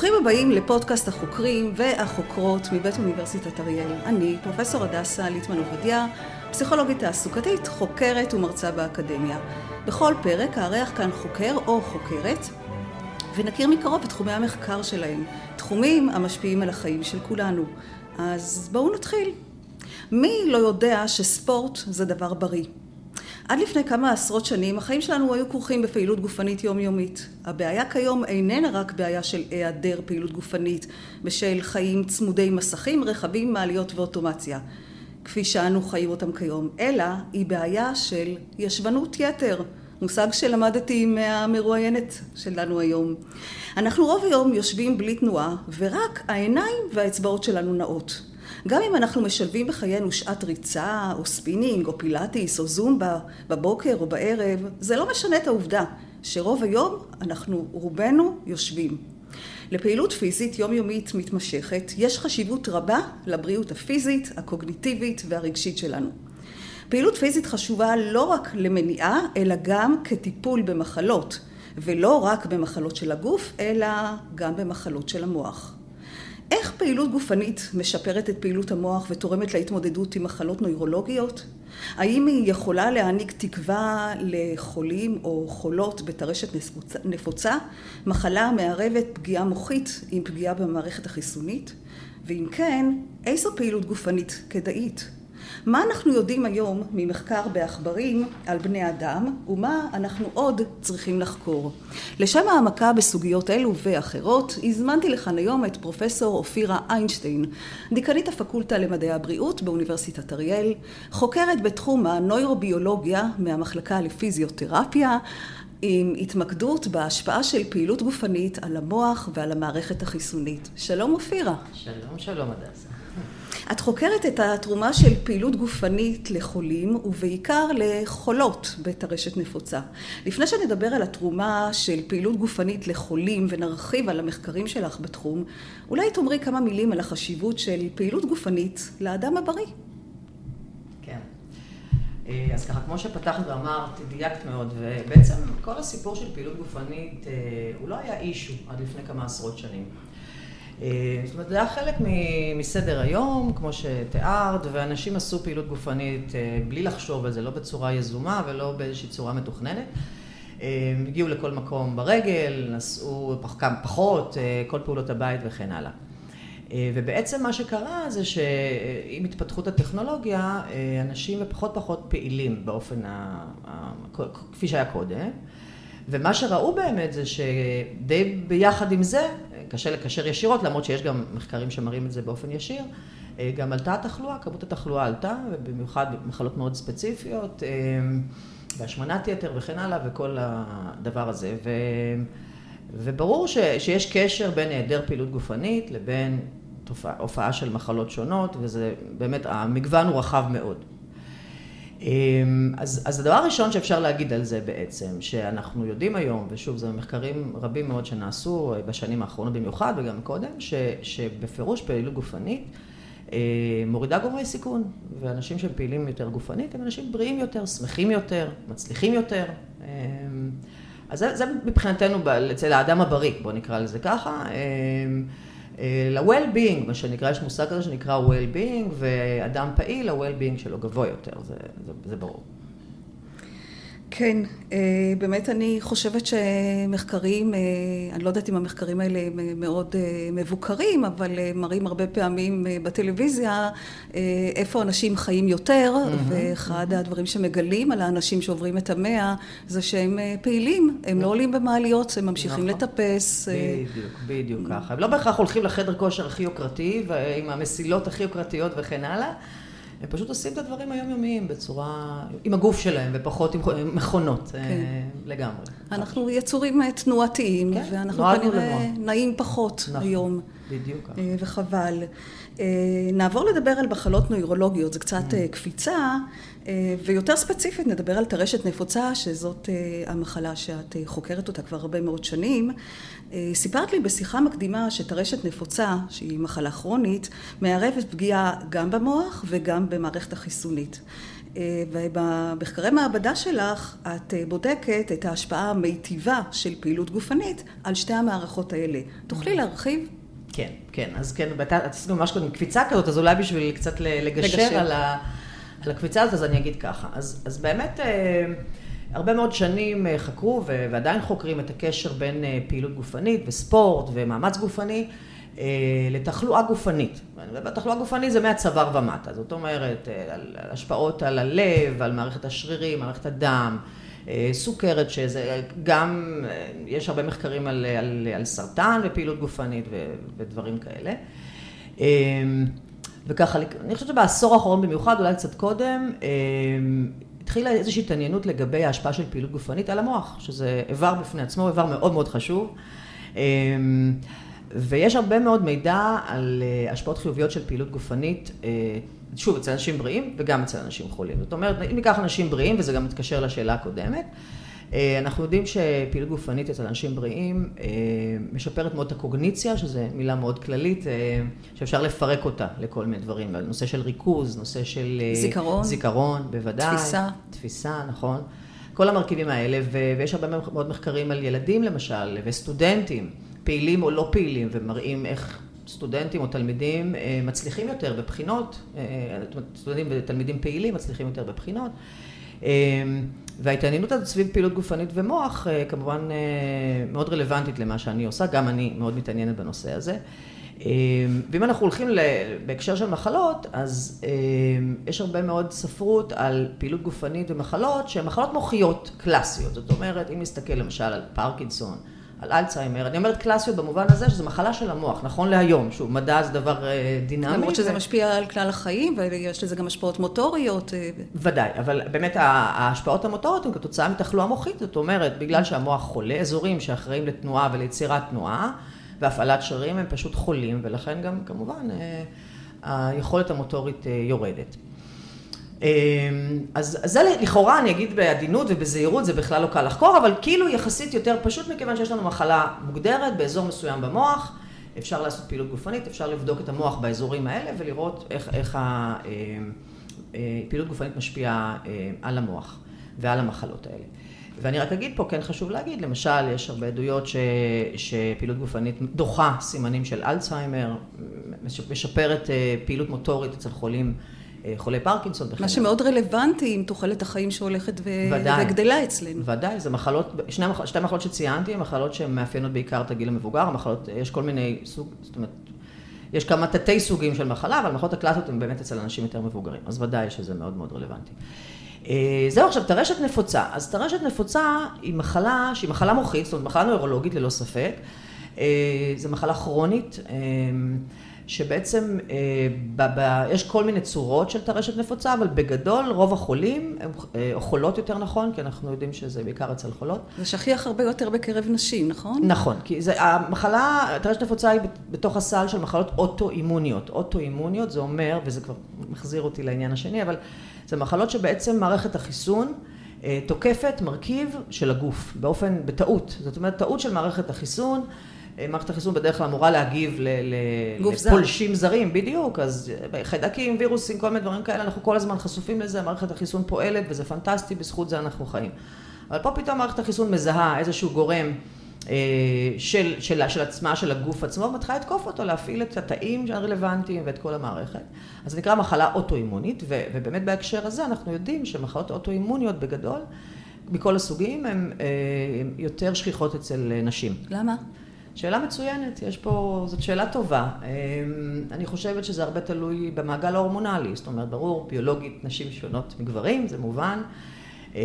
ברוכים הבאים לפודקאסט החוקרים והחוקרות מבית אוניברסיטת אריאל. אני, פרופסור הדסה ליטמן עובדיה, פסיכולוגית תעסוקתית, חוקרת ומרצה באקדמיה. בכל פרק אארח כאן חוקר או חוקרת ונכיר מקרוב את תחומי המחקר שלהם, תחומים המשפיעים על החיים של כולנו. אז בואו נתחיל. מי לא יודע שספורט זה דבר בריא? עד לפני כמה עשרות שנים החיים שלנו היו כרוכים בפעילות גופנית יומיומית. הבעיה כיום איננה רק בעיה של היעדר פעילות גופנית בשל חיים צמודי מסכים, רכבים, מעליות ואוטומציה, כפי שאנו חיים אותם כיום, אלא היא בעיה של ישבנות יתר, מושג שלמדתי מהמרואיינת שלנו היום. אנחנו רוב היום יושבים בלי תנועה ורק העיניים והאצבעות שלנו נעות. גם אם אנחנו משלבים בחיינו שעת ריצה, או ספינינג, או פילאטיס, או זומבה, בבוקר או בערב, זה לא משנה את העובדה שרוב היום אנחנו רובנו יושבים. לפעילות פיזית יומיומית מתמשכת יש חשיבות רבה לבריאות הפיזית, הקוגניטיבית והרגשית שלנו. פעילות פיזית חשובה לא רק למניעה, אלא גם כטיפול במחלות, ולא רק במחלות של הגוף, אלא גם במחלות של המוח. איך פעילות גופנית משפרת את פעילות המוח ותורמת להתמודדות עם מחלות נוירולוגיות? האם היא יכולה להעניק תקווה לחולים או חולות בטרשת נפוצה, מחלה המערבת פגיעה מוחית עם פגיעה במערכת החיסונית? ואם כן, איזו פעילות גופנית כדאית? מה אנחנו יודעים היום ממחקר בעכברים על בני אדם, ומה אנחנו עוד צריכים לחקור. לשם העמקה בסוגיות אלו ואחרות, הזמנתי לכאן היום את פרופסור אופירה איינשטיין, דיקנית הפקולטה למדעי הבריאות באוניברסיטת אריאל, חוקרת בתחום הנוירוביולוגיה מהמחלקה לפיזיותרפיה, עם התמקדות בהשפעה של פעילות גופנית על המוח ועל המערכת החיסונית. שלום אופירה. שלום, שלום הדסה. את חוקרת את התרומה של פעילות גופנית לחולים ובעיקר לחולות בטרשת נפוצה. לפני שנדבר על התרומה של פעילות גופנית לחולים ונרחיב על המחקרים שלך בתחום, אולי תאמרי כמה מילים על החשיבות של פעילות גופנית לאדם הבריא. כן. אה, אז ככה, כמו שפתחת ואמרת, דייקת מאוד, ובעצם כל הסיפור של פעילות גופנית אה, הוא לא היה אישו עד לפני כמה עשרות שנים. אה, זאת אומרת, זה היה חלק מסדר היום, כמו שתיארת, ואנשים עשו פעילות גופנית אה, בלי לחשוב על זה, לא בצורה יזומה ולא באיזושהי צורה מתוכננת. אה, הגיעו לכל מקום ברגל, נסעו פחות, כל פעולות הבית וכן הלאה. ובעצם מה שקרה זה שעם התפתחות הטכנולוגיה, אנשים פחות פחות פעילים באופן ה... כפי שהיה קודם. ומה שראו באמת זה שדי ביחד עם זה, קשה לקשר ישירות, למרות שיש גם מחקרים שמראים את זה באופן ישיר, אה, גם עלתה התחלואה, כמות התחלואה עלתה, ובמיוחד במחלות מאוד ספציפיות, אה, והשמנת יתר וכן הלאה, וכל הדבר הזה. ו... וברור ש... שיש קשר בין היעדר פעילות גופנית לבין תופעה, הופעה של מחלות שונות, וזה באמת, המגוון הוא רחב מאוד. אמ, אז, אז הדבר הראשון שאפשר להגיד על זה בעצם, שאנחנו יודעים היום, ושוב, זה מחקרים רבים מאוד שנעשו בשנים האחרונות במיוחד וגם קודם, ש, שבפירוש פעילות גופנית אה, מורידה גורמי סיכון, ואנשים שהם פעילים יותר גופנית הם אנשים בריאים יותר, שמחים יותר, מצליחים יותר. אמ, אז זה, זה מבחינתנו אצל האדם הבריא, בואו נקרא לזה ככה. אמ, ל-well-being, מה שנקרא, יש מושג כזה שנקרא well-being, ואדם פעיל, ה-well-being שלו גבוה יותר, זה, זה, זה ברור. כן, אה, באמת אני חושבת שמחקרים, אה, אני לא יודעת אם המחקרים האלה מאוד אה, מבוקרים, אבל מראים הרבה פעמים בטלוויזיה איפה אנשים חיים יותר, ואחד הדברים שמגלים על האנשים שעוברים את המאה זה שהם פעילים, הם לא עולים במעליות, הם ממשיכים נכון. לטפס. בדיוק, בדיוק ככה. הם לא בהכרח הולכים לחדר כושר הכי יוקרתי, עם המסילות הכי יוקרתיות וכן הלאה. הם פשוט עושים את הדברים היומיומיים בצורה, עם הגוף שלהם ופחות עם מכונות, אה, כן. לגמרי. אנחנו יצורים אה, תנועתיים, כן, ואנחנו כנראה נעים פחות נכון, היום. בדיוק אה, וחבל. נעבור לדבר על מחלות נוירולוגיות, זו קצת mm. קפיצה, ויותר ספציפית נדבר על טרשת נפוצה, שזאת המחלה שאת חוקרת אותה כבר הרבה מאוד שנים. אה, סיפרת לי בשיחה מקדימה שטרשת נפוצה, שהיא מחלה כרונית, מערבת פגיעה גם במוח וגם במערכת החיסונית. ובמחקרי מעבדה שלך את בודקת את ההשפעה המיטיבה של פעילות גופנית על שתי המערכות האלה. תוכלי להרחיב? כן, כן. אז כן, עשינו ממש קודם קפיצה כזאת, אז אולי בשביל קצת לגשר, לגשר. על, ה, על הקפיצה הזאת, אז אני אגיד ככה. אז, אז באמת... הרבה מאוד שנים אה, חקרו ועדיין חוקרים את הקשר בין אה, פעילות גופנית וספורט ומאמץ גופני אה, לתחלואה גופנית. תחלואה גופנית זה מהצוואר ומטה, זאת אומרת, על השפעות על הלב, על מערכת השרירים, מערכת הדם, סוכרת, שזה גם, יש הרבה מחקרים על, על, על סרטן ופעילות גופנית ודברים כאלה. וככה, אני חושבת שבעשור האחרון במיוחד, אולי קצת קודם, התחילה איזושהי התעניינות לגבי ההשפעה של פעילות גופנית על המוח, שזה איבר בפני עצמו, איבר מאוד מאוד חשוב. ויש הרבה מאוד מידע על אה, השפעות חיוביות של פעילות גופנית, אה, שוב, אצל אנשים בריאים וגם אצל אנשים חולים. זאת אומרת, אם ניקח אנשים בריאים, וזה גם מתקשר לשאלה הקודמת, אה, אנחנו יודעים שפעילות גופנית אצל אנשים בריאים אה, משפרת מאוד את הקוגניציה, שזו מילה מאוד כללית, אה, שאפשר לפרק אותה לכל מיני דברים, נושא של ריכוז, נושא של... זיכרון. זיכרון, בוודאי. תפיסה. תפיסה, נכון. כל המרכיבים האלה, ויש הרבה מאוד מחקרים על ילדים למשל, וסטודנטים, פעילים או לא פעילים, ומראים איך סטודנטים או תלמידים מצליחים יותר בבחינות, סטודנטים ותלמידים פעילים מצליחים יותר בבחינות. וההתעניינות הזאת סביב פעילות גופנית ומוח אה, כמובן אה, מאוד רלוונטית למה שאני עושה, גם אני מאוד מתעניינת בנושא הזה. אה, ואם אנחנו הולכים בהקשר של מחלות, אז יש הרבה מאוד ספרות על פעילות גופנית ומחלות שהן מחלות מוחיות קלאסיות. זאת אומרת, אם נסתכל למשל על פרקינסון, על אלצהיימר. אני אומרת קלאסיות במובן הזה שזו מחלה של המוח, נכון להיום, שוב, מדע זה דבר אה, דינמי. למרות שזה ו... משפיע על כלל החיים, ויש לזה גם השפעות מוטוריות. אה, ודאי, אבל באמת ההשפעות המוטוריות הן כתוצאה מתחלואה מוחית, זאת אומרת, בגלל שהמוח חולה, אזורים שאחראים לתנועה וליצירת תנועה, והפעלת שרירים הם פשוט חולים, ולכן גם כמובן אה, היכולת המוטורית יורדת. אמ, אז זה לכאורה, אני אגיד בעדינות ובזהירות, זה בכלל לא קל לחקור, אבל כאילו יחסית יותר פשוט מכיוון שיש לנו מחלה מוגדרת באזור מסוים במוח, אפשר לעשות פעילות גופנית, אפשר לבדוק את המוח באזורים האלה ולראות איך, איך הפעילות אמ, אה, גופנית משפיעה אה, על המוח ועל המחלות האלה. ואני רק אגיד פה, כן חשוב להגיד, למשל, יש הרבה עדויות ש, שפעילות גופנית דוחה סימנים של אלצהיימר, משפרת אה, פעילות מוטורית אצל חולים חולי פרקינסון. מה שמאוד רלוונטי עם תוחלת החיים שהולכת ו... ודאי, וגדלה אצלנו. ודאי, זה מחלות, שני, שתי מחלות שציינתי, הן מחלות שהן מאפיינות בעיקר את הגיל המבוגר, המחלות, יש כל מיני סוג, זאת אומרת, יש כמה תתי סוגים של מחלה, אבל המחלות הקלאסיות הן באמת אצל אנשים יותר מבוגרים, אז ודאי שזה מאוד מאוד רלוונטי. אה, זהו עכשיו, טרשת נפוצה. אז טרשת נפוצה היא מחלה שהיא מחלה מוחית, זאת אומרת מחלה נוירולוגית ללא ספק. אה, זו מחלה כרונית. שבעצם אה, ב, ב, יש כל מיני צורות של טרשת נפוצה, אבל בגדול רוב החולים, הם, אה, או חולות יותר נכון, כי אנחנו יודעים שזה בעיקר אצל חולות. זה שכיח הרבה יותר בקרב נשים, נכון? נכון, כי זה, המחלה, טרשת נפוצה היא בתוך הסל של מחלות אוטואימוניות. אוטואימוניות זה אומר, וזה כבר מחזיר אותי לעניין השני, אבל זה מחלות שבעצם מערכת החיסון אה, תוקפת מרכיב של הגוף, באופן, בטעות. זאת אומרת, טעות של מערכת החיסון. אה, מערכת החיסון בדרך כלל אמורה להגיב לפולשים זר. זרים, בדיוק, אז אה, חיידקים, וירוסים, כל מיני דברים כאלה, אנחנו כל הזמן חשופים לזה, מערכת החיסון פועלת וזה פנטסטי, בזכות זה אנחנו חיים. אבל פה פתאום מערכת החיסון מזהה איזשהו גורם אה, של, של, של עצמה, של הגוף עצמו, ומתחילה לתקוף אותו, להפעיל את התאים הרלוונטיים ואת כל המערכת. אז זה נקרא מחלה אוטואימונית, ובאמת בהקשר הזה אנחנו יודעים שמחלות אוטואימוניות בגדול, מכל הסוגים, הן יותר שכיחות אצל נשים. למה? שאלה מצוינת, יש פה, זאת שאלה טובה. אמ, אני חושבת שזה הרבה תלוי במעגל ההורמונלי, זאת אומרת, ברור, ביולוגית נשים שונות מגברים, זה מובן. אה,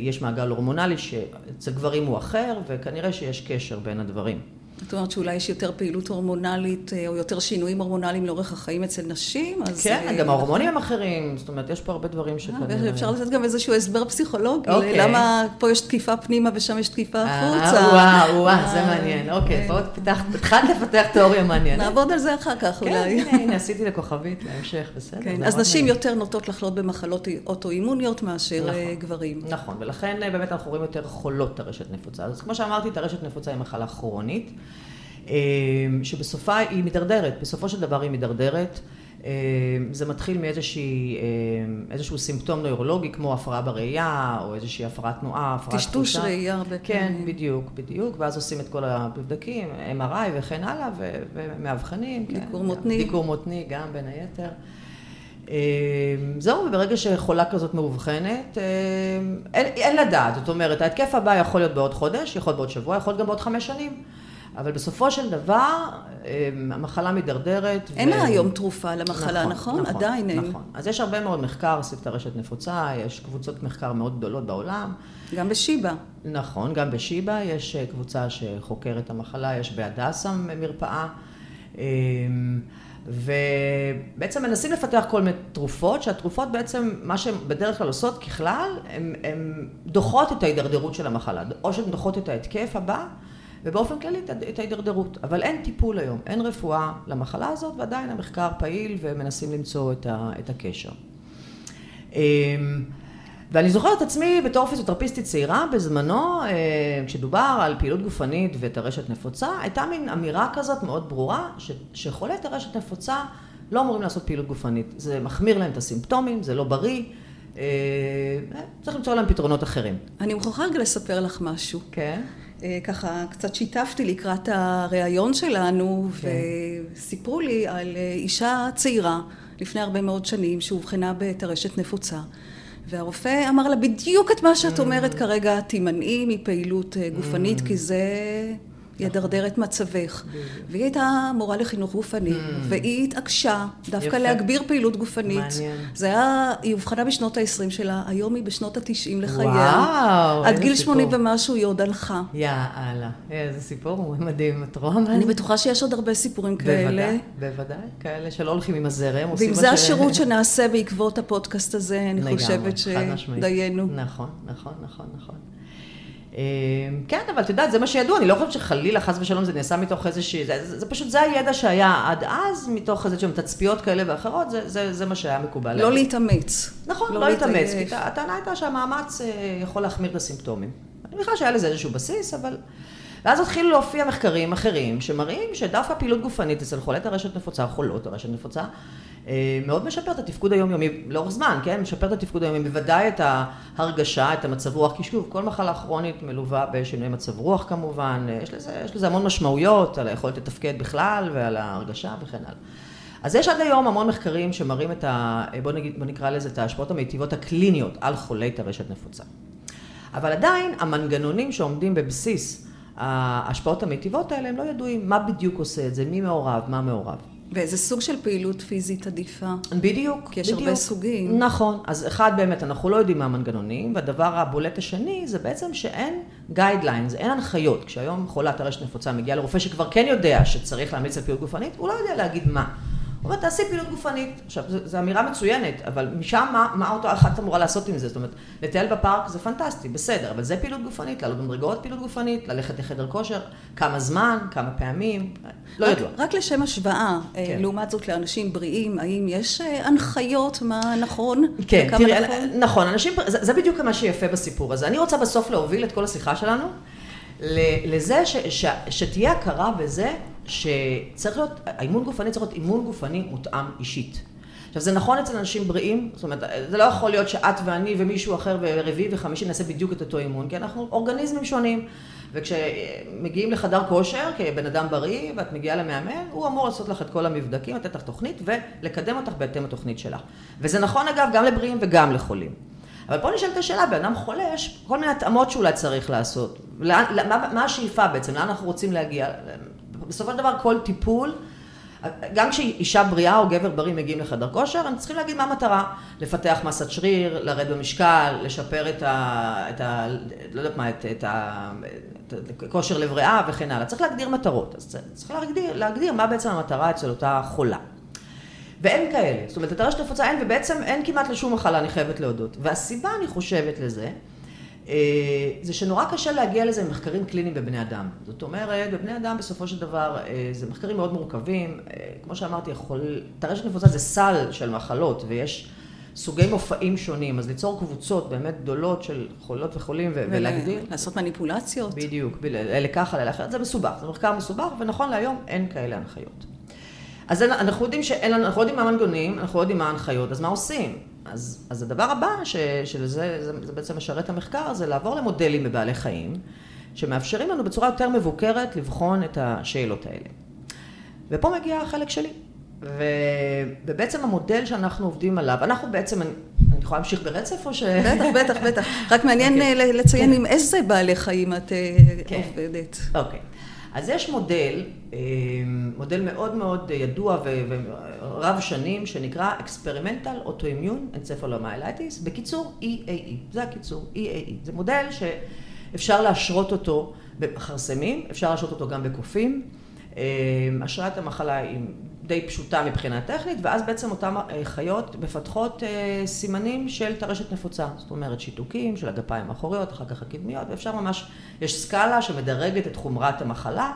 יש מעגל הורמונלי שאצל גברים הוא אחר, וכנראה שיש קשר בין הדברים. זאת אומרת שאולי יש יותר פעילות הורמונלית אה, או יותר שינויים הורמונליים לאורך החיים אצל נשים, אז... כן, אה, גם ההורמונים הם אחרים, זאת אומרת, יש פה הרבה דברים שכנראה... אפשר לתת גם איזשהו הסבר פסיכולוגי, אוקיי. למה פה יש תקיפה פנימה ושם יש תקיפה החוצה. וואו, וואו, זה מעניין, אוקיי, פה התחלת לפתח תיאוריה מעניינת. נעבוד על זה אחר כך כן, אולי. כן, הנה, עשיתי לכוכבית להמשך, בסדר. כן, אז נשים יותר נוטות לחלות במחלות אוטואימוניות מאשר נכון, גברים. נכון, ולכן באמת אנחנו רואים יותר חולות טרשת נפוצה. אז כמו שאמרתי, טרשת נפוצה היא מחלה כרונית. אמ, שבסופה היא מידרדרת, בסופו של דבר היא מידרדרת. אמ, זה מתחיל מאיזשהו סימפטום נוירולוגי כמו הפרעה בראייה או איזושהי הפרעת תנועה, הפרעת תחושה. טשטוש ראייה הרבה כן, בדיוק, בדיוק, ואז עושים את כל המבדקים, MRI וכן הלאה, ומאבחנים. דיקור כן, מותני. דיקור מותני גם בין היתר. זהו, וברגע שחולה כזאת מאובחנת, אין, אין לדעת, זאת אומרת, ההתקף הבא יכול להיות בעוד חודש, יכול להיות בעוד שבוע, יכול להיות גם בעוד חמש שנים. אבל בסופו של דבר, המחלה מידרדרת. אין ו... היום תרופה למחלה, נכון? נכון, נכון עדיין אין. נכון. אז יש הרבה מאוד מחקר סביב טרשת נפוצה, יש קבוצות מחקר מאוד גדולות בעולם. גם בשיבא. נכון, גם בשיבא יש קבוצה שחוקרת את המחלה, יש בהדסה מרפאה. ובעצם מנסים לפתח כל מיני תרופות, שהתרופות בעצם, מה שהן בדרך כלל עושות ככלל, הן דוחות את ההידרדרות של המחלה, או שהן דוחות את ההתקף הבא, ובאופן כללי את ההידרדרות. אבל אין טיפול היום, אין רפואה למחלה הזאת, ועדיין המחקר פעיל ומנסים למצוא את הקשר. אמ, ואני זוכרת את עצמי בתור פיזיותרפיסטית צעירה בזמנו, אה, כשדובר על פעילות גופנית וטרשת נפוצה, הייתה מין אמירה כזאת מאוד ברורה, ש, שחולי טרשת נפוצה לא אמורים לעשות פעילות גופנית. זה מחמיר להם את הסימפטומים, זה לא בריא, אה, צריך למצוא להם פתרונות אחרים. אני מוכרחה רגע לספר לך משהו. כן. אה, ככה קצת שיתפתי לקראת הריאיון שלנו, כן. וסיפרו לי על אישה צעירה לפני הרבה מאוד שנים שאובחנה בטרשת נפוצה. והרופא אמר לה בדיוק את מה שאת אומרת mm. כרגע, תימנעי מפעילות אה, גופנית. כי זה ידרדר את מצבך. והיא הייתה מורה לחינוך גופני, mm. והיא התעקשה דווקא להגביר פעילות גופנית. מעניין. זה היה, היא אובחנה בשנות ה-20 שלה, היום היא בשנות ה-90 לחייה. וואו, איזה סיפור. עד גיל 80 ומשהו היא עוד הלכה. יאללה, איזה סיפור מדהים, את רואה אני בטוחה שיש עוד הרבה סיפורים כאלה. בוודאי, בוודאי, כאלה שלא הולכים עם הזרם. ואם זה השירות שנעשה בעקבות הפודקאסט הזה, אני חושבת שדיינו. נכון, נכון, נכון, נכון. אמ, כן, אבל את יודעת, זה מה שידוע, אני לא חושבת שחלילה, חס ושלום, זה נעשה מתוך איזושהי, זה, זה, זה פשוט, זה הידע שהיה עד אז, מתוך איזה שהן תצפיות כאלה ואחרות, זה, זה, זה מה שהיה מקובל. לא להתאמץ. נכון, לא, לא להתאמץ, כי הטענה הייתה שהמאמץ אה, יכול להחמיר את הסימפטומים. אני מניחה שהיה לזה איזשהו בסיס, אבל... ואז התחילו להופיע מחקרים אחרים שמראים שדווקא פעילות גופנית אצל חולי טרשת נפוצה, חולות טרשת נפוצה, מאוד משפר את התפקוד היומיומי לאורך זמן, כן? משפר את התפקוד היומיומי, בוודאי את ההרגשה, את המצב רוח, כי שוב, כל מחלה כרונית מלווה בשינוי מצב רוח כמובן, אה, יש לזה, יש לזה המון משמעויות על היכולת לתפקד בכלל ועל ההרגשה וכן הלאה. אז יש עד היום המון מחקרים שמראים את ה... בוא, נגיד, בוא נקרא לזה את ההשפעות המיטיבות הקליניות על חולי טרשת נפוצה. אבל עדיין המנגנונים שעומדים בבסיס ההשפעות המיטיבות האלה הם לא ידועים מה בדיוק עושה את זה, מי מעורב, מה מעורב. ואיזה סוג של פעילות פיזית עדיפה? בדיוק, כי יש בדיוק. הרבה סוגים. נכון. אז אחד באמת, אנחנו לא יודעים מה המנגנונים, והדבר הבולט השני זה בעצם שאין guidelines, אין הנחיות. כשהיום חולת טרשת נפוצה מגיעה לרופא שכבר כן יודע שצריך להמליץ על פעילות גופנית, הוא לא יודע להגיד מה. הוא אומר, תעשי פעילות גופנית. עכשיו, זו אמירה מצוינת, אבל משם מה, מה אותה אחת אמורה לעשות עם זה? זאת אומרת, לטייל בפארק זה פנטסטי, בסדר, אבל זה פעילות גופנית, לעלות במדרגות פעילות גופנית, ללכת לחדר כושר, כמה זמן, כמה פעמים, לא ידוע. רק לשם השוואה, אה, כן. לעומת זאת לאנשים בריאים, האם יש אה, הנחיות מה נכון? כן, תראי, נכון? נכון, אנשים, זה, זה בדיוק מה שיפה בסיפור הזה. אני רוצה בסוף להוביל את כל השיחה שלנו לזה ש, ש, שתהיה הכרה בזה שצריך להיות, האימון גופני צריך להיות אימון גופני מותאם אישית. עכשיו זה נכון אצל אנשים בריאים, זאת אומרת, זה לא יכול להיות שאת ואני ומישהו אחר ברביעי וחמישי נעשה בדיוק את אותו אימון, כי אנחנו אורגניזמים שונים. וכשמגיעים לחדר כושר כבן אדם בריא ואת מגיעה למאמן, הוא אמור לעשות לך את כל המבדקים, לתת לך תוכנית ולקדם אותך בהתאם לתוכנית שלך. וזה נכון אגב גם לבריאים וגם לחולים. אבל פה נשאלת השאלה, בן אדם חולה, יש כל מיני התאמות שאולי צריך לעשות. לאן, מה, מה השאיפה בעצם? לאן אנחנו רוצים להגיע? בסופו של דבר כל טיפול, גם כשאישה בריאה או גבר בריא מגיעים לחדר כושר, הם צריכים להגיד מה המטרה. לפתח מסת שריר, לרד במשקל, לשפר את ה... את ה לא יודעת מה, את, את ה... את כושר לב ריאה וכן הלאה. צריך להגדיר מטרות. אז צריך להגדיר, להגדיר מה בעצם המטרה אצל אותה חולה. ואין כאלה. זאת אומרת, הטרשת נפוצה אין, ובעצם אין כמעט לשום מחלה, אני חייבת להודות. והסיבה, אני חושבת, לזה, זה שנורא קשה להגיע לזה ממחקרים קליניים בבני אדם. זאת אומרת, בבני אדם בסופו של דבר אה, זה מחקרים מאוד מורכבים. אה, כמו שאמרתי, יכול... טרשת נפוצה זה סל של מחלות, ויש סוגי מופעים שונים, אז ליצור קבוצות באמת גדולות של חולות וחולים ו- ולהגדיר. לעשות מניפולציות. בדיוק, אלה ככה, אלה אחרת, זה מסובך, זה מחקר מסובך, ונכון להיום אין כאלה הנחיות. אז אנחנו יודעים שאין לנו, אנחנו יודעים מה המנגונים, אנחנו יודעים מה ההנחיות, אז מה עושים? אז, אז הדבר הבא, ש, שלזה זה, זה בעצם משרת המחקר, זה לעבור למודלים בבעלי חיים, שמאפשרים לנו בצורה יותר מבוקרת לבחון את השאלות האלה. ופה מגיע החלק שלי. ו... ובעצם המודל שאנחנו עובדים עליו, אנחנו בעצם, אני, אני יכולה להמשיך ברצף או ש... בטח, בטח, בטח. רק מעניין okay. אוקיי. לציין כן. עם איזה בעלי חיים את אה, כן. עובדת. אוקיי. Okay. אז יש מודל, אה, מודל מאוד מאוד ידוע ורב שנים, שנקרא Experimental Autoimmune Encephalomyelitis, בקיצור EAE, זה הקיצור, EAE. זה מודל שאפשר להשרות אותו בחרסמים, אפשר להשרות אותו גם בקופים. השרת המחלה היא די פשוטה מבחינה טכנית, ואז בעצם אותן חיות מפתחות סימנים של טרשת נפוצה. זאת אומרת, שיתוקים של הגפיים האחוריות, אחר כך הקדמיות, ואפשר ממש, יש סקאלה שמדרגת את חומרת המחלה,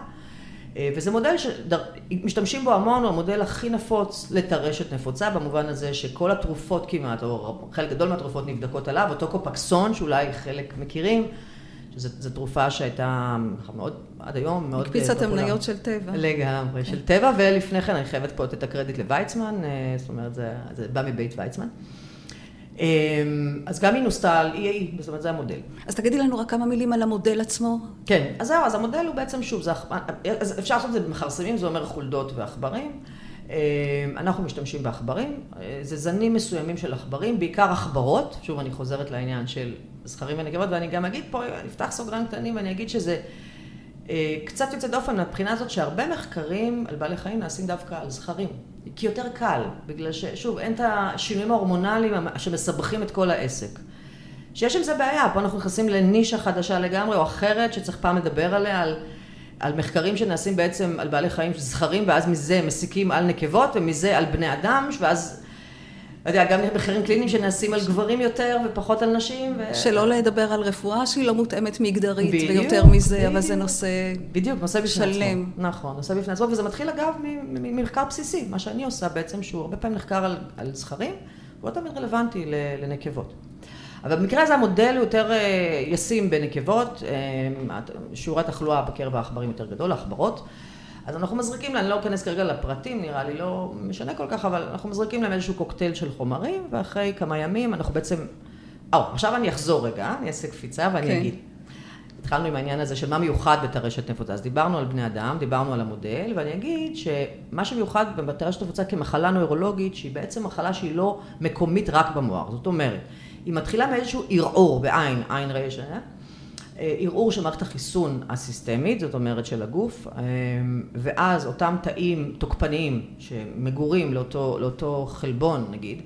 וזה מודל שמשתמשים בו המון, הוא המודל הכי נפוץ לטרשת נפוצה, במובן הזה שכל התרופות כמעט, או חלק גדול מהתרופות נבדקות עליו, אותו קופקסון, שאולי חלק מכירים, שזו תרופה שהייתה מאוד, עד היום מאוד. הקפיצה את המניות של טבע. לגמרי, של טבע, ולפני כן אני חייבת פה לתת את הקרדיט לוויצמן, אה, זאת אומרת, זה, זה בא מבית ויצמן. אמ, אז גם היא נוסתה על EAE, זאת אומרת, זה המודל. אז תגידי לנו רק כמה מילים על המודל עצמו. כן, אז זהו, אז המודל הוא בעצם, שוב, זה, אז אפשר לעשות את זה במכרסמים, זה אומר חולדות ועכברים. אמ, אנחנו משתמשים בעכברים, אה, זה זנים מסוימים של עכברים, בעיקר עכברות, שוב אני חוזרת לעניין של זכרים ונקבות, ואני גם אגיד פה, אני אפתח סוגריים קטנים ואני אגיד שזה אה, קצת יוצא דופן מהבחינה הזאת שהרבה מחקרים על בעלי חיים נעשים דווקא על זכרים, כי יותר קל, בגלל ששוב, אין את השינויים ההורמונליים שמסבכים את כל העסק. שיש עם זה בעיה, פה אנחנו נכנסים לנישה חדשה לגמרי או אחרת שצריך פעם לדבר עליה, על, על מחקרים שנעשים בעצם על בעלי חיים זכרים ואז מזה מסיקים על נקבות ומזה על בני אדם ואז לא יודע, גם מחקרים קליניים שנעשים על גברים יותר ופחות על נשים. ו... שלא לדבר על רפואה שהיא לא מותאמת מגדרית, בדיוק, ויותר מזה, בדיוק, אבל זה נושא בדיוק, נושא בפני שלם. עצמו. נכון, נושא בפני עצמו, וזה מתחיל אגב ממחקר בסיסי, מה שאני עושה בעצם, שהוא הרבה פעמים נחקר על, על זכרים, הוא לא תמיד רלוונטי לנקבות. אבל במקרה הזה המודל הוא יותר אה, ישים בנקבות, אה, שיעור התחלואה בקרב העכברים יותר גדול, העכברות. אז אנחנו מזריקים להם, אני לא אכנס כרגע לפרטים, נראה לי לא משנה כל כך, אבל אנחנו מזריקים להם איזשהו קוקטייל של חומרים, ואחרי כמה ימים אנחנו בעצם... או, עכשיו אני אחזור רגע, אני אעשה קפיצה ואני כן. אגיד. התחלנו עם העניין הזה של מה מיוחד בטרשת נפוצה. אז דיברנו על בני אדם, דיברנו על המודל, ואני אגיד שמה שמיוחד בטרשת נפוצה כמחלה נוירולוגית, שהיא בעצם מחלה שהיא לא מקומית רק במוח. זאת אומרת, היא מתחילה מאיזשהו ערעור בעין, עין רשע, ערעור של מערכת החיסון הסיסטמית, זאת אומרת של הגוף, אה, ואז אותם תאים תוקפניים שמגורים לאותו, לאותו חלבון נגיד,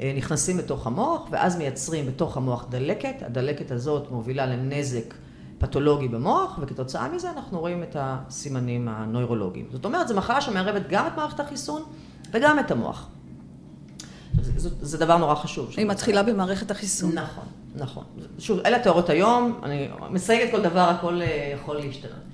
אה, נכנסים לתוך המוח, ואז מייצרים בתוך המוח דלקת, הדלקת הזאת מובילה לנזק פתולוגי במוח, וכתוצאה מזה אנחנו רואים את הסימנים הנוירולוגיים. זאת אומרת, זו מחלה שמערבת גם את מערכת החיסון וגם את המוח. זה, זה דבר נורא חשוב. היא מתחילה במערכת החיסון. נכון. נכון. שוב, אלה התיאוריות היום, אני מסייגת כל דבר, הכל אה, יכול להשתנות.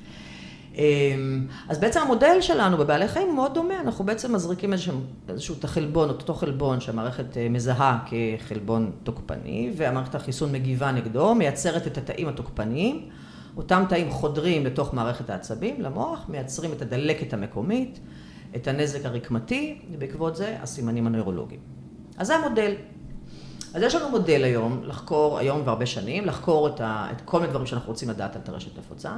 אמ, אז בעצם המודל שלנו בבעלי חיים הוא מאוד דומה, אנחנו בעצם מזריקים איזשהו, איזשהו חלבון, אותו חלבון שהמערכת אה, מזהה כחלבון תוקפני, והמערכת החיסון מגיבה נגדו, מייצרת את התאים התוקפניים, אותם תאים חודרים לתוך מערכת העצבים, למוח, מייצרים את הדלקת המקומית, את הנזק הרקמתי, ובעקבות זה הסימנים הנוירולוגיים. אז זה המודל. אז יש לנו מודל היום, לחקור, היום והרבה שנים, לחקור את, ה, את כל מיני דברים שאנחנו רוצים לדעת על טרשת נפוצה.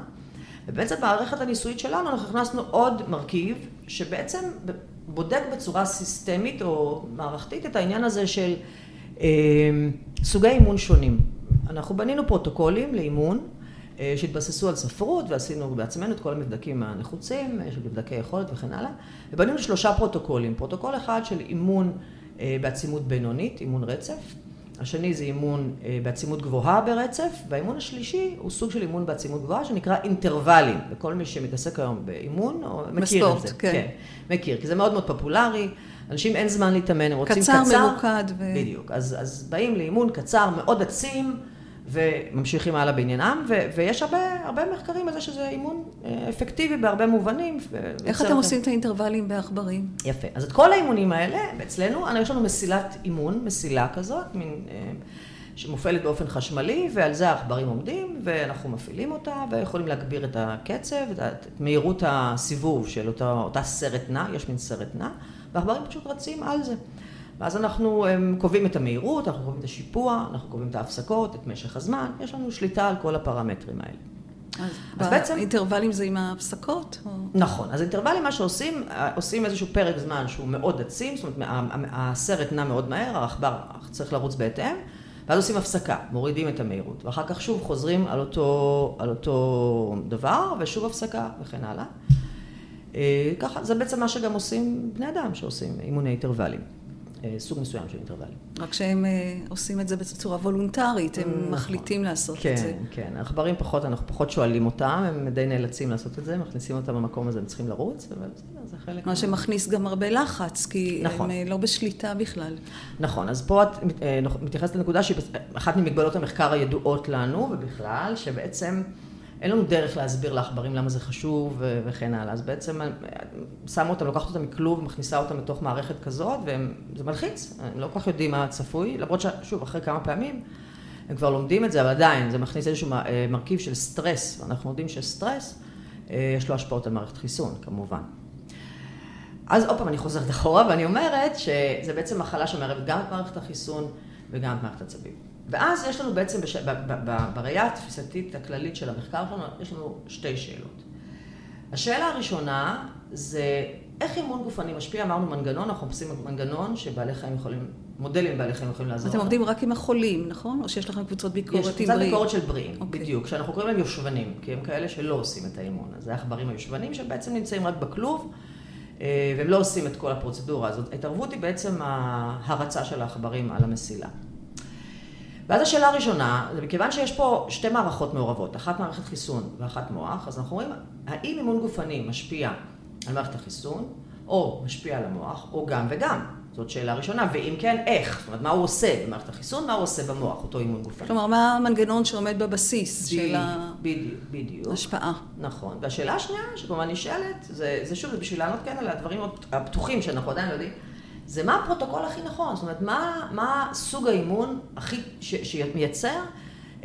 ובעצם במערכת הניסויית שלנו אנחנו הכנסנו עוד מרכיב, שבעצם בודק בצורה סיסטמית או מערכתית את העניין הזה של אה, סוגי אימון שונים. אנחנו בנינו פרוטוקולים לאימון, אה, שהתבססו על ספרות ועשינו בעצמנו את כל המבדקים הנחוצים, אה, של מבדקי יכולת וכן הלאה, ובנינו שלושה פרוטוקולים. פרוטוקול אחד של אימון אה, בעצימות בינונית, אימון רצף. השני זה אימון אה, בעצימות גבוהה ברצף, והאימון השלישי הוא סוג של אימון בעצימות גבוהה שנקרא אינטרוולים, וכל מי שמתעסק היום באימון, או מכיר בספורט, את זה. כן. כן. מכיר, כי זה מאוד מאוד פופולרי, אנשים אין זמן להתאמן, הם רוצים קצר. קצר, ממוקד. ו... בדיוק, אז, אז באים לאימון קצר, מאוד עצים. וממשיכים הלאה בעניינם, ו- ויש הרבה, הרבה מחקרים על זה שזה אימון אה, אפקטיבי בהרבה מובנים. איך אתם עושים את האינטרוולים בעכברים? יפה. אז את כל האימונים האלה, אצלנו, יש לנו מסילת אימון, מסילה כזאת, מין, אה, שמופעלת באופן חשמלי, ועל זה העכברים עומדים, ואנחנו מפעילים אותה, ויכולים להגביר את הקצב, את מהירות הסיבוב של אותה, אותה סרט נע, יש מין סרט נע, והעכברים פשוט רצים על זה. ואז אנחנו קובעים את המהירות, אנחנו קובעים את השיפוע, אנחנו קובעים את ההפסקות, את משך הזמן, יש לנו שליטה על כל הפרמטרים האלה. אז, אז בעצם... אינטרוולים זה עם ההפסקות? או... נכון. אז אינטרוולים, מה שעושים, עושים איזשהו פרק זמן שהוא מאוד עצים, זאת אומרת, הסרט נע מאוד מהר, העכבר צריך לרוץ בהתאם, ואז עושים הפסקה, מורידים את המהירות, ואחר כך שוב חוזרים על אותו, על אותו דבר, ושוב הפסקה וכן הלאה. אה, ככה, זה בעצם מה שגם עושים בני אדם שעושים אימוני אינטרוולים. אה, סוג מסוים של אינטרוולים. רק שהם אה, עושים את זה בצורה וולונטרית, הם נכון, מחליטים לעשות כן, את זה. כן, כן. העכברים פחות, אנחנו פחות שואלים אותם, הם די נאלצים לעשות את זה, מכניסים אותם במקום הזה, הם צריכים לרוץ, אבל בסדר, זה חלק... מה שמכניס גם הרבה לחץ, כי נכון. הם אה, לא בשליטה בכלל. נכון, אז פה את מתייחסת לנקודה שהיא אחת ממגבלות המחקר הידועות לנו, ובכלל, שבעצם... אין לנו דרך להסביר לעכברים למה זה חשוב וכן הלאה. אז בעצם אה, שמו אותם, לוקחת אותם מכלוב, מכניסה אותם לתוך מערכת כזאת, וזה מלחיץ, הם לא כל כך יודעים מה צפוי, למרות ששוב, אחרי כמה פעמים הם כבר לומדים את זה, אבל עדיין זה מכניס איזשהו אה, מרכיב של סטרס, ואנחנו יודעים שסטרס, אה, יש לו השפעות על מערכת חיסון, כמובן. אז עוד פעם אני חוזרת אחורה ואני אומרת שזה בעצם מחלה שמערבת גם את מערכת החיסון וגם את מערכת העצבים. ואז יש לנו בעצם, בש... ב... ב... ב... בראייה התפיסתית הכללית של המחקר שלנו, יש לנו שתי שאלות. השאלה הראשונה זה איך אימון גופני משפיע, אמרנו מנגנון, אנחנו עושים מנגנון שבעלי חיים יכולים, מודלים בעלי חיים יכולים לעזור. אתם עובדים רק עם החולים, נכון? או שיש לכם קבוצות ביקורת עם בריאים? יש קבוצת ביקורת של בריאים, okay. אוקיי. בדיוק, שאנחנו קוראים להם יושבנים, כי הם כאלה שלא עושים את האימון. אז זה העכברים היושבנים שבעצם נמצאים רק בכלוב, אה, והם לא עושים את כל הפרוצדורה הזאת. ההתערבות היא בעצם ההרצה של העכברים על המסילה. ואז השאלה הראשונה, זה מכיוון שיש פה שתי מערכות מעורבות, אחת מערכת חיסון ואחת מוח, אז אנחנו אומרים, האם אימון גופני משפיע על מערכת החיסון, או משפיע על המוח, או גם וגם? זאת שאלה ראשונה, ואם כן, איך? זאת אומרת, מה הוא עושה במערכת החיסון, מה הוא עושה במוח, אותו אימון גופני. כלומר, מה המנגנון שעומד בבסיס של ההשפעה? נכון. והשאלה השנייה, שכמובן נשאלת, זה, זה שוב, זה בשביל לענות כן על הדברים הפתוחים שאנחנו עדיין לא יודעים. זה מה הפרוטוקול הכי נכון, זאת אומרת, מה, מה סוג האימון הכי, ש, שמייצר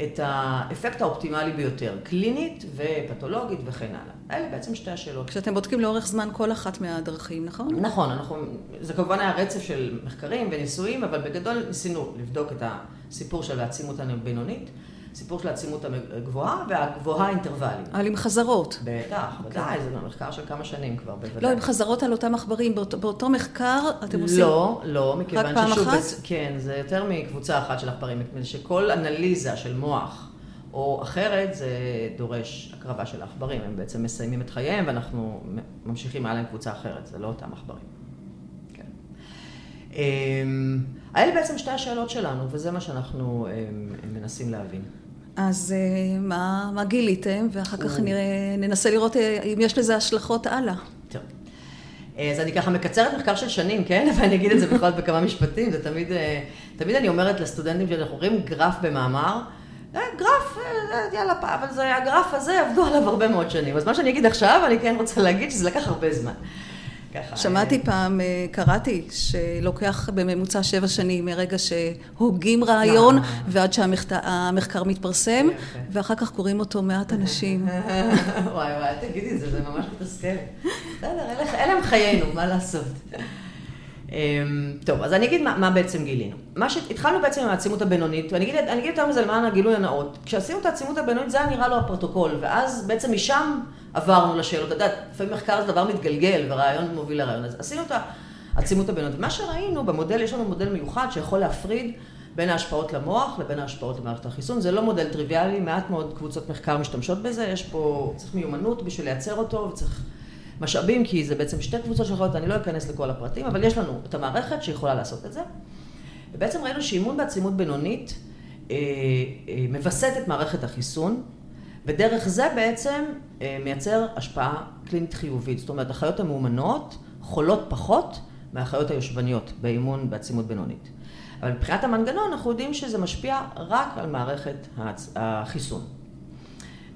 את האפקט האופטימלי ביותר, קלינית ופתולוגית וכן הלאה. אלה בעצם שתי השאלות. כשאתם בודקים לאורך זמן כל אחת מהדרכים, נכון? נכון, אנחנו, זה כמובן היה רצף של מחקרים וניסויים, אבל בגדול ניסינו לבדוק את הסיפור של העצימות הבינונית. סיפור של העצימות הגבוהה והגבוהה אינטרוולית. אבל עם חזרות. בטח, ודאי, זה מחקר של כמה שנים כבר, בוודאי. לא, עם חזרות על אותם עכברים, באותו, באותו מחקר אתם עושים... לא, לא, מכיוון ששוב... רק פעם אחת? כן, זה יותר מקבוצה אחת של עכברים, מפני שכל אנליזה של מוח או אחרת, זה דורש הקרבה של העכברים, הם בעצם מסיימים את חייהם ואנחנו ממשיכים הלאה עם קבוצה אחרת, זה לא אותם עכברים. כן. אמ, האלה בעצם שתי השאלות שלנו, וזה מה שאנחנו אמ, מנסים להבין. אז אה, מה, מה גיליתם? ואחר כך נראה, ננסה לראות אה, אם יש לזה השלכות הלאה. טוב. אה, אז אני ככה מקצרת מחקר של שנים, כן? ואני אגיד את זה בכל זאת בכמה משפטים. זה תמיד, תמיד אני אומרת לסטודנטים שאנחנו רואים גרף במאמר, גרף, יאללה, אבל זה, הגרף הזה עבדו עליו הרבה מאוד שנים. אז מה שאני אגיד עכשיו, אני כן רוצה להגיד שזה לקח הרבה זמן. ככה. שמעתי אה, פעם, אה, קראתי, שלוקח בממוצע שבע שנים מרגע שהוגים רעיון אה. ועד שהמחקר מתפרסם, ואחר כך קוראים אותו מעט אנשים. וואי וואי, תגידי זה ממש מתסכל. בסדר, אלה הם חיינו, מה לעשות. אמ, טוב, אז אני אגיד מה, מה בעצם גילינו. מה שהתחלנו בעצם עם העצימות הבינונית, ואני אגיד, אגיד יותר מזה למען הגילוי הנאות. כשעשינו את העצימות הבינונית זה היה נראה לו הפרוטוקול, ואז בעצם משם עברנו לשאלות. אתה יודע, לפעמים מחקר זה דבר מתגלגל, ורעיון מוביל לרעיון. אז עשינו את העצימות הבינונית. מה שראינו במודל, יש לנו מודל מיוחד שיכול להפריד בין ההשפעות למוח לבין ההשפעות למערכת החיסון. זה לא מודל טריוויאלי, מעט מאוד קבוצות מחקר משתמשות בזה, יש פה, צריך מיומנות בשביל לייצר אותו, וצריך משאבים, כי זה בעצם שתי קבוצות שיכולות, אני לא אכנס לכל הפרטים, אבל יש לנו את המערכת שיכולה לעשות את זה. ובעצם ראינו שאימון בעצימות בינונית אה, אה, מווסת את מערכת החיסון, ודרך זה בעצם אה, מייצר השפעה קלינית חיובית. זאת אומרת, החיות המאומנות חולות פחות מהחיות היושבניות באימון בעצימות בינונית. אבל מבחינת המנגנון אנחנו יודעים שזה משפיע רק על מערכת החיסון.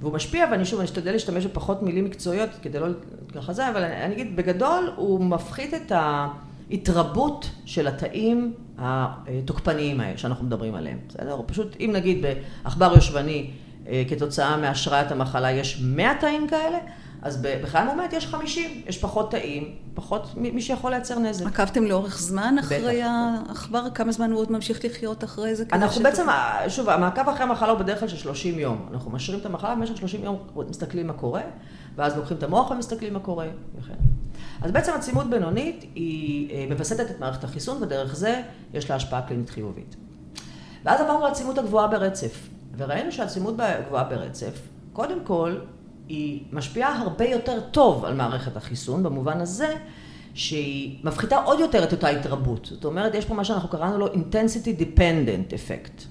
והוא משפיע, ואני שוב, אני אשתדל להשתמש בפחות מילים מקצועיות כדי לא ככה זה, אבל אני, אני אגיד, בגדול הוא מפחית את התרבות של התאים התוקפניים האלה שאנחנו מדברים עליהם, בסדר? פשוט אם נגיד בעכבר יושבני אה, כתוצאה מהשראת המחלה יש 100 תאים כאלה, אז בחייל מומת יש 50, יש פחות תאים, פחות מי שיכול לייצר נזק. עקבתם לאורך זמן אחרי העכבר? כמה זמן הוא עוד ממשיך לחיות אחרי זה? אנחנו בעצם, שוב, המעקב אחרי המחלה הוא בדרך כלל של 30 יום. אנחנו משאירים את המחלה, במשך 30 יום מסתכלים מה קורה, ואז לוקחים את המוח ומסתכלים מה קורה, וכן. אז בעצם עצימות בינונית היא אה, מווסתת את מערכת החיסון, ודרך זה יש לה השפעה קלינית חיובית. ואז עברנו לעצימות הגבוהה ברצף, וראינו שהעצימות הגבוהה ברצף, קודם כל, היא משפיעה הרבה יותר טוב על מערכת החיסון, במובן הזה שהיא מפחיתה עוד יותר את אותה התרבות. זאת אומרת, יש פה מה שאנחנו קראנו לו intensity dependent effect.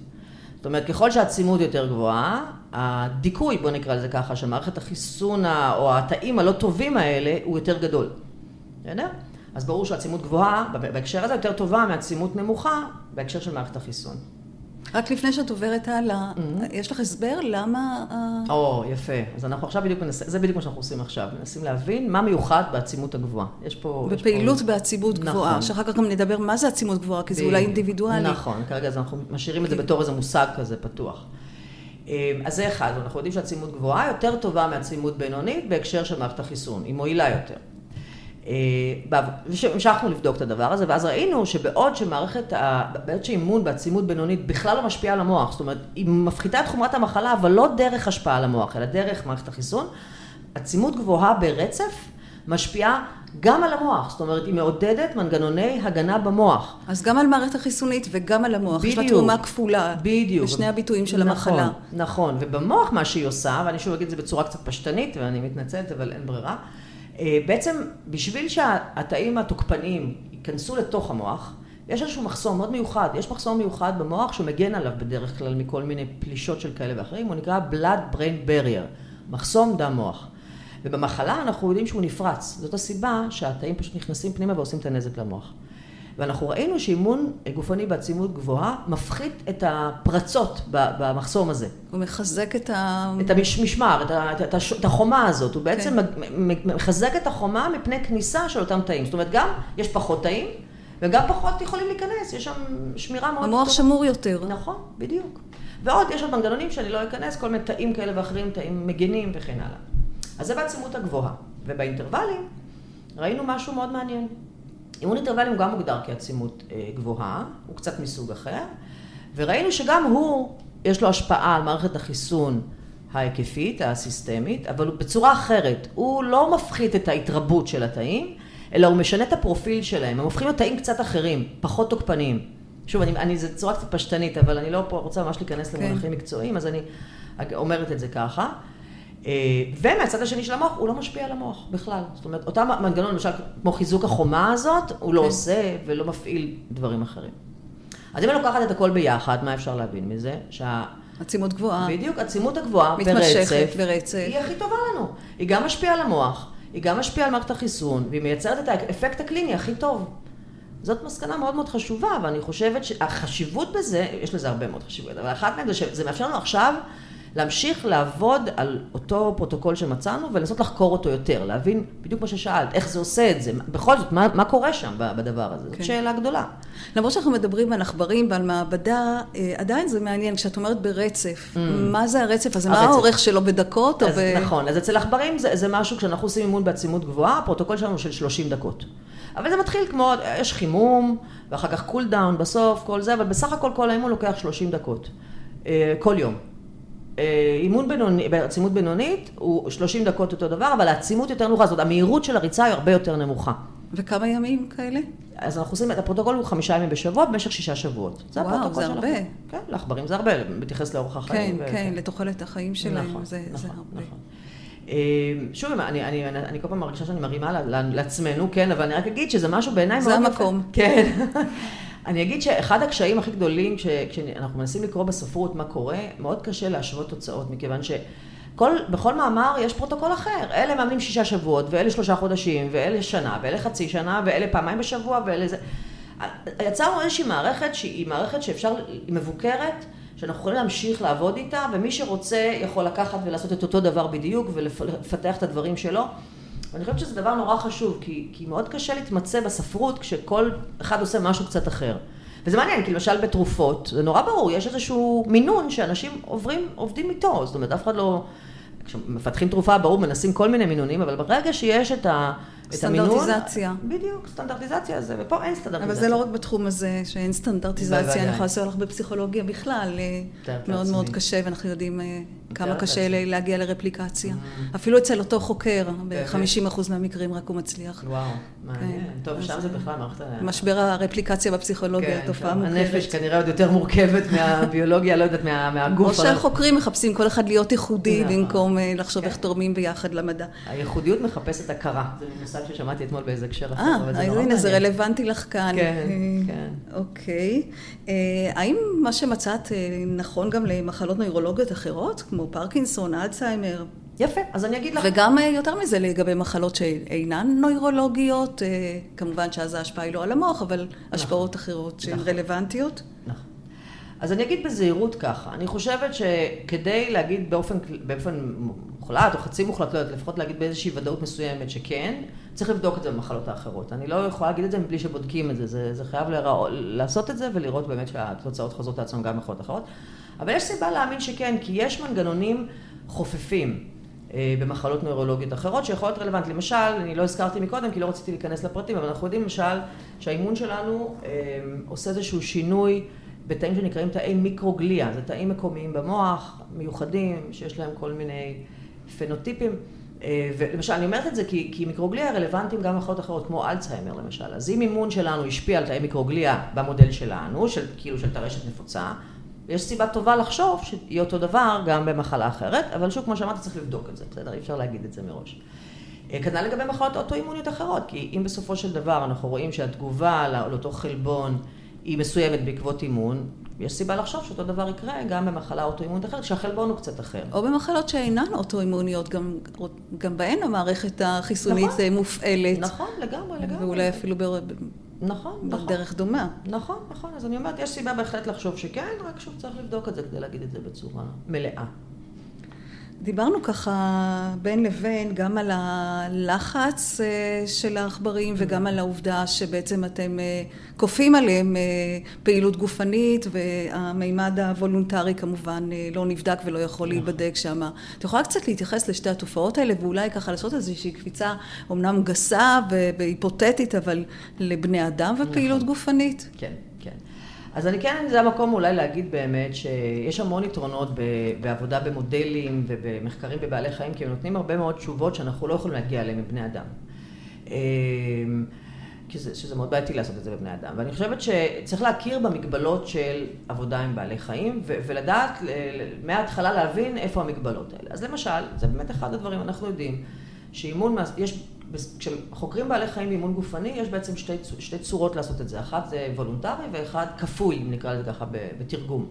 זאת אומרת, ככל שהעצימות יותר גבוהה, הדיכוי, בוא נקרא לזה ככה, של מערכת החיסון או התאים הלא טובים האלה, הוא יותר גדול. בסדר? אז ברור שהעצימות גבוהה, בהקשר הזה יותר טובה מעצימות נמוכה, בהקשר של מערכת החיסון. רק לפני שאת עוברת הלאה, mm-hmm. יש לך הסבר למה... או, יפה. אז אנחנו עכשיו בדיוק מנסים, זה בדיוק מה שאנחנו עושים עכשיו. מנסים להבין מה מיוחד בעצימות הגבוהה. יש פה... בפעילות. בעצימות נכון. גבוהה, שאחר כך גם נדבר מה זה עצימות גבוהה, כי זה. אולי אינדיבידואלי. נכון, כרגע אז אנחנו משאירים את זה בתור איזה מושג כזה פתוח. אמ, אז זה אחד, אנחנו יודעים שעצימות גבוהה יותר טובה מעצימות בינונית בהקשר של מערכת החיסון, היא מועילה יותר. אה, המשכנו לבדוק את הדבר הזה, ואז ראינו שבעוד שמערכת, בעוד שאימון בעצימות בינונית בכלל לא משפיעה על המוח, זאת אומרת, היא מפחיתה את חומרת המחלה, אבל לא דרך השפעה על המוח, אלא דרך מערכת החיסון, עצימות גבוהה ברצף משפיעה גם על המוח, זאת אומרת, היא מעודדת מנגנוני הגנה במוח. אז גם על מערכת החיסונית וגם על המוח. בדיוק. יש לה תרומה כפולה. בדיוק. בשני הביטויים של נכון, המחלה. נכון, ובמוח מה שהיא עושה, ואני שוב אגיד את זה בצורה קצת פשטנית, ואני מתנצלת, אבל אין ברירה. אה, בעצם בשביל שהתאים התוקפניים ייכנסו לתוך המוח, יש איזשהו מחסום מאוד מיוחד, יש מחסום מיוחד במוח שמגן עליו בדרך כלל מכל מיני פלישות של כאלה ואחרים, הוא נקרא blood brain barrier, מחסום דם מוח. ובמחלה אנחנו יודעים שהוא נפרץ, זאת הסיבה שהתאים פשוט נכנסים פנימה ועושים את הנזק למוח. ואנחנו ראינו שאימון גופני בעצימות גבוהה מפחית את הפרצות במחסום הזה. הוא מחזק את ה... את המשמר, את, את, את החומה הזאת. הוא בעצם כן. מחזק את החומה מפני כניסה של אותם תאים. זאת אומרת, גם יש פחות תאים, וגם פחות יכולים להיכנס, יש שם שמירה מאוד. המוח שמור יותר. נכון, בדיוק. ועוד, יש עוד מנגנונים שאני לא אכנס, כל מיני תאים כאלה ואחרים, תאים מגינים וכן הלאה. אז זה בעצימות הגבוהה. ובאינטרוולים ראינו משהו מאוד מעניין. אימון אינטרוולים הוא גם מוגדר כעצימות אה, גבוהה, הוא קצת מסוג אחר, וראינו שגם הוא, יש לו השפעה על מערכת החיסון ההיקפית, הסיסטמית, אבל בצורה אחרת. הוא לא מפחית את ההתרבות של התאים, אלא הוא משנה את הפרופיל שלהם. הם הופכים להיות תאים קצת אחרים, פחות תוקפניים. שוב, אני, אני, זו צורה קצת פשטנית, אבל אני לא פה רוצה ממש להיכנס כן. למונחים מקצועיים, אז אני אומרת את זה ככה. אה, ומהצד השני של המוח, הוא לא משפיע על המוח בכלל. זאת אומרת, אותם מנגנון, למשל, כמו חיזוק החומה הזאת, הוא לא כן. עושה ולא מפעיל דברים אחרים. אז אם אני לוקחת את הכל ביחד, מה אפשר להבין מזה? שה... עצימות גבוהה. בדיוק, עצימות הגבוהה מתמשכת ברצף. היא הכי טובה לנו. היא גם משפיעה על המוח, היא גם משפיעה על מערכת החיסון, והיא מייצרת את האפקט הקליני הכי טוב. זאת מסקנה מאוד מאוד חשובה, ואני חושבת שהחשיבות בזה, יש לזה הרבה מאוד חשיבות, אבל אחת מהן זה שזה מאפשר לנו עכשיו להמשיך לעבוד על אותו פרוטוקול שמצאנו ולנסות לחקור אותו יותר, להבין בדיוק מה ששאלת, איך זה עושה את זה, בכל זאת, מה, מה קורה שם בדבר הזה, כן. זאת שאלה גדולה. למרות שאנחנו מדברים על עכברים ועל מעבדה, אה, עדיין זה מעניין, כשאת אומרת ברצף, mm. מה זה הרצף הזה, מה האורך שלו בדקות אז, או ב... נכון, אז אצל עכברים זה, זה משהו, כשאנחנו עושים אימון בעצימות גבוהה, הפרוטוקול שלנו של 30 דקות. אבל זה מתחיל כמו, יש חימום, ואחר כך cool down בסוף, כל זה, אבל בסך הכל כל האימון לוקח 30 דקות. אה, כל יום. אה, אימון בינוני, בעצימות בינונית הוא 30 דקות אותו דבר, אבל העצימות יותר נמוכה, זאת אומרת, המהירות של הריצה היא הרבה יותר נמוכה. וכמה ימים כאלה? אז אנחנו עושים, את הפרוטוקול הוא חמישה ימים בשבוע במשך שישה שבועות. זה וואו, זה הרבה. כן, לעכברים זה הרבה, מתייחס לאורך החיים. כן, ו... כן, לתוחלת החיים שלהם, נכון, זה, נכון, זה הרבה. נכון. אה, שוב, אני, אני, אני, אני כל פעם מרגישה שאני מרימה לעצמנו, כן, אבל אני רק אגיד שזה משהו בעיניי מאוד... זה המקום. כן. אני אגיד שאחד הקשיים הכי גדולים, כשאנחנו מנסים לקרוא בספרות מה קורה, מאוד קשה להשוות תוצאות, מכיוון שבכל מאמר יש פרוטוקול אחר. אלה מאמנים שישה שבועות, ואלה שלושה חודשים, ואלה שנה, ואלה חצי שנה, ואלה פעמיים בשבוע, ואלה זה... יצרנו איזושהי מערכת שהיא מערכת שאפשר, היא מבוקרת, שאנחנו יכולים להמשיך לעבוד איתה, ומי שרוצה יכול לקחת ולעשות את אותו דבר בדיוק, ולפתח את הדברים שלו. ואני חושבת שזה דבר נורא חשוב, כי, כי מאוד קשה להתמצא בספרות כשכל אחד עושה משהו קצת אחר. וזה מעניין, כי למשל בתרופות, זה נורא ברור, יש איזשהו מינון שאנשים עוברים, עובדים איתו, זאת אומרת, אף אחד לא... כשמפתחים תרופה, ברור, מנסים כל מיני מינונים, אבל ברגע שיש את ה... את המינון. סטנדרטיזציה. בדיוק, סטנדרטיזציה זה, ופה אין סטנדרטיזציה. אבל זה לא רק בתחום הזה שאין סטנדרטיזציה, אני יכולה לעשות לך בפסיכולוגיה בכלל, אה, מאוד מאוד קשה, ואנחנו יודעים אה, כמה קשה להגיע לרפליקציה. Mm. אפילו אצל אותו חוקר, ב-50% מהמקרים רק הוא מצליח. וואו, מעניין. כן. טוב, שם זה בכלל מערכת ה... משבר הרפליקציה בפסיכולוגיה, כן, תופעה מוכרת. הנפש כנראה עוד יותר מורכבת מהביולוגיה, לא יודעת, מהגוף. או שהחוקרים מחפשים כל אחד להיות ייחודי, נכון. במקום אה, לחשוב איך כן. תורמים ביחד למדע. הייחודיות מחפשת הכרה. זה מושג ששמעתי אתמול באיזה הקשר אחר, אבל זה נורא מעניין. זה רלוונטי לך כאן. כן, כן. אוקיי. האם מה שמצאת נכון גם למחלות נוירולוגיות אחרות, כמו פרקינסון, אלצהיימר. יפה, אז אני אגיד לך. וגם אה, יותר מזה לגבי מחלות שאינן נוירולוגיות, אה, כמובן שאז ההשפעה היא לא על המוח, אבל נכון, השפעות אחרות שהן נכון, רלוונטיות. נכון. אז אני אגיד בזהירות ככה, אני חושבת שכדי להגיד באופן, באופן מוחלט או חצי מוחלט, לא יודעת, לפחות להגיד באיזושהי ודאות מסוימת שכן, צריך לבדוק את זה במחלות האחרות. אני לא יכולה להגיד את זה מבלי שבודקים את זה, זה, זה חייב לרא... לעשות את זה ולראות באמת שהתוצאות חוזרות לעצמן גם במחלות אחרות. אבל יש סיבה להאמין שכן, כי יש מנגנונים חופפים אה, במחלות נוירולוגיות אחרות שיכול להיות רלוונטי. למשל, אני לא הזכרתי מקודם כי לא רציתי להיכנס לפרטים, אבל אנחנו יודעים למשל שהאימון שלנו אה, עושה איזשהו שינוי בתאים שנקראים תאי מיקרוגליה, זה תאים מקומיים במוח, מיוחדים, שיש להם כל מיני פנוטיפים. אה, ולמשל, אני אומרת את זה כי, כי מיקרוגליה רלוונטיים גם במחלות אחרות, כמו אלצהיימר למשל. אז אם אימון שלנו השפיע על תאי מיקרוגליה במודל שלנו, של, כאילו של טרשת נפוצה, יש סיבה טובה לחשוב שיהיה אותו דבר גם במחלה אחרת, אבל שוב, כמו שאמרת, צריך לבדוק את זה, בסדר? אי אפשר להגיד את זה מראש. אה, כנ"ל לגבי מחלות אוטואימוניות אחרות, כי אם בסופו של דבר אנחנו רואים שהתגובה לאותו חלבון היא מסוימת בעקבות אימון, יש סיבה לחשוב שאותו דבר יקרה גם במחלה אוטואימונית אחרת, שהחלבון הוא קצת אחר. או במחלות שאינן אוטואימוניות, גם, גם בהן המערכת החיסונית נכון, מופעלת. נכון, לגמרי, לגמרי. ואולי אפילו ב... נכון, נכון. בדרך דומה. נכון, נכון. אז אני אומרת, יש סיבה בהחלט לחשוב שכן, רק שוב צריך לבדוק את זה כדי להגיד את זה בצורה מלאה. דיברנו ככה בין לבין גם על הלחץ אה, של העכברים וגם על העובדה שבעצם אתם אה, כופים עליהם אה, פעילות גופנית והמימד הוולונטרי כמובן לא נבדק ולא יכול נכון. להיבדק שם. את יכולה קצת להתייחס לשתי התופעות האלה ואולי ככה לעשות איזושהי קפיצה אומנם גסה והיפותטית אבל לבני אדם ופעילות נכון. גופנית? כן. אז אני כן, זה המקום אולי להגיד באמת שיש המון יתרונות בעבודה במודלים ובמחקרים בבעלי חיים, כי הם נותנים הרבה מאוד תשובות שאנחנו לא יכולים להגיע אליהן מבני אדם. אמ, כי זה, שזה מאוד בעייתי לעשות את זה בבני אדם. ואני חושבת שצריך להכיר במגבלות של עבודה עם בעלי חיים, ו- ולדעת מההתחלה להבין איפה המגבלות האלה. אז למשל, זה באמת אחד הדברים, אנחנו יודעים שאימון, יש כשחוקרים בעלי חיים באימון גופני, יש בעצם שתי, שתי צורות לעשות את זה. אחת זה וולונטרי ואחד כפוי, אם נקרא לזה ככה בתרגום.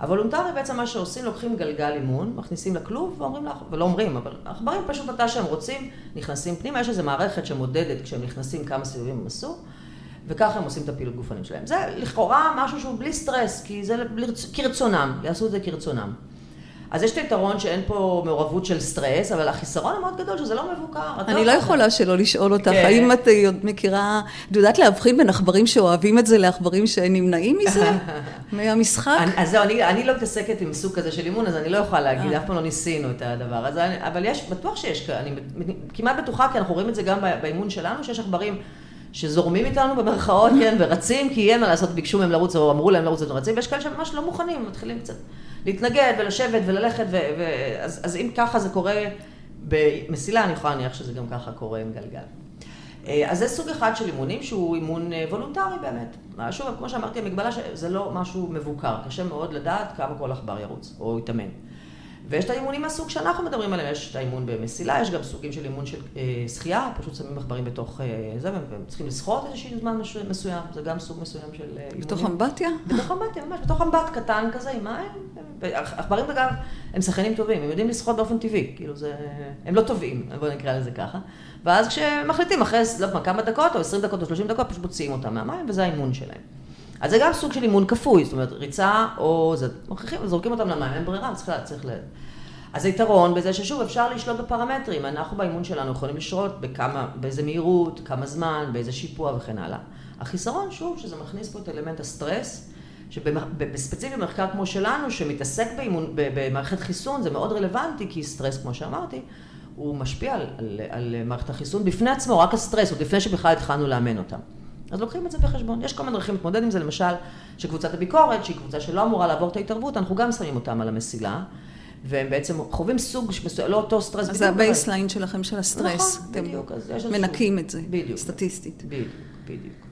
הוולונטרי בעצם מה שעושים, לוקחים גלגל אימון, מכניסים לכלוב ואומרים לך, ולא אומרים, אבל העכברים פשוט מתי שהם רוצים, נכנסים פנימה, יש איזו מערכת שמודדת כשהם נכנסים כמה סיבובים הם עשו, וככה הם עושים את הפעילות גופנית שלהם. זה לכאורה משהו שהוא בלי סטרס, כי זה כרצונם, יעשו את זה כרצונם. אז יש את היתרון שאין פה מעורבות של סטרס, אבל החיסרון המאוד גדול שזה לא מבוקר. אני לא, לא יכולה שלא לשאול אותך, כן. האם את מכירה, את יודעת להבחין בין עכברים שאוהבים את זה לעכברים שנמנעים מזה? מהמשחק? אז זהו, אני לא מתעסקת עם סוג כזה של אימון, אז אני לא יכולה להגיד, אה. אף פעם לא ניסינו את הדבר הזה, אבל יש, בטוח שיש, אני כמעט בטוחה, כי אנחנו רואים את זה גם באימון שלנו, שיש עכברים... שזורמים איתנו במרכאות, כן, ורצים, כי אין מה לעשות, ביקשו מהם לרוץ, או אמרו להם לרוץ, אז רצים, ויש כאלה שממש לא מוכנים, מתחילים קצת להתנגד ולשבת וללכת, ו, ו, אז, אז אם ככה זה קורה במסילה, אני יכולה להניח שזה גם ככה קורה עם גלגל. אה, אז זה סוג אחד של אימונים שהוא אימון אה, וולונטרי באמת. שוב, כמו שאמרתי, המגבלה שזה לא משהו מבוקר, קשה מאוד לדעת כמה כל עכבר ירוץ או יתאמן. ויש את האימונים מהסוג שאנחנו מדברים עליהם, יש את האימון במסילה, יש גם סוגים של אימון של אה, שחייה, פשוט שמים עכברים בתוך אה, זה, והם צריכים לשחות איזשהו זמן מסוים, זה גם סוג מסוים של אה, אימונים. בתוך אמבטיה? בתוך אמבטיה, ממש, בתוך אמבט קטן כזה עם מים. עכברים אגב, הם שחיינים טובים, הם יודעים לשחות באופן טבעי, כאילו זה, הם לא טובים, בוא נקרא לזה ככה. ואז כשמחליטים אחרי, לא כמה דקות, או 20 דקות או 30 דקות, פשוט מוציאים אותם מהמים, וזה האימון שלהם. אז זה גם סוג של אימון כפוי, זאת אומרת, ריצה או זה, מכריחים, זורקים אותם למים, אין ברירה, צריך, צריך ל... אז היתרון בזה ששוב, אפשר לשלוט בפרמטרים. אנחנו באימון שלנו יכולים לשלוט בכמה, באיזה מהירות, כמה זמן, באיזה שיפוע וכן הלאה. החיסרון, שוב, שזה מכניס פה את אלמנט הסטרס, שבספציפי במחקר כמו שלנו, שמתעסק באימון, במערכת חיסון, זה מאוד רלוונטי, כי סטרס, כמו שאמרתי, הוא משפיע על, על, על מערכת החיסון בפני עצמו, רק הסטרס, עוד לפני שבכלל התחלנו לאמן אותם. אז לוקחים את זה בחשבון. יש כל מיני דרכים להתמודד עם זה, למשל, שקבוצת הביקורת, שהיא קבוצה שלא אמורה לעבור את ההתערבות, אנחנו גם שמים אותם על המסילה. והם בעצם חווים סוג מסוים, לא אותו סטרס בדיוק. אז זה ה baseline שלכם של הסטרס. נכון, בדיוק. יש מנקים את זה, בדיוק. סטטיסטית. בדיוק, בדיוק.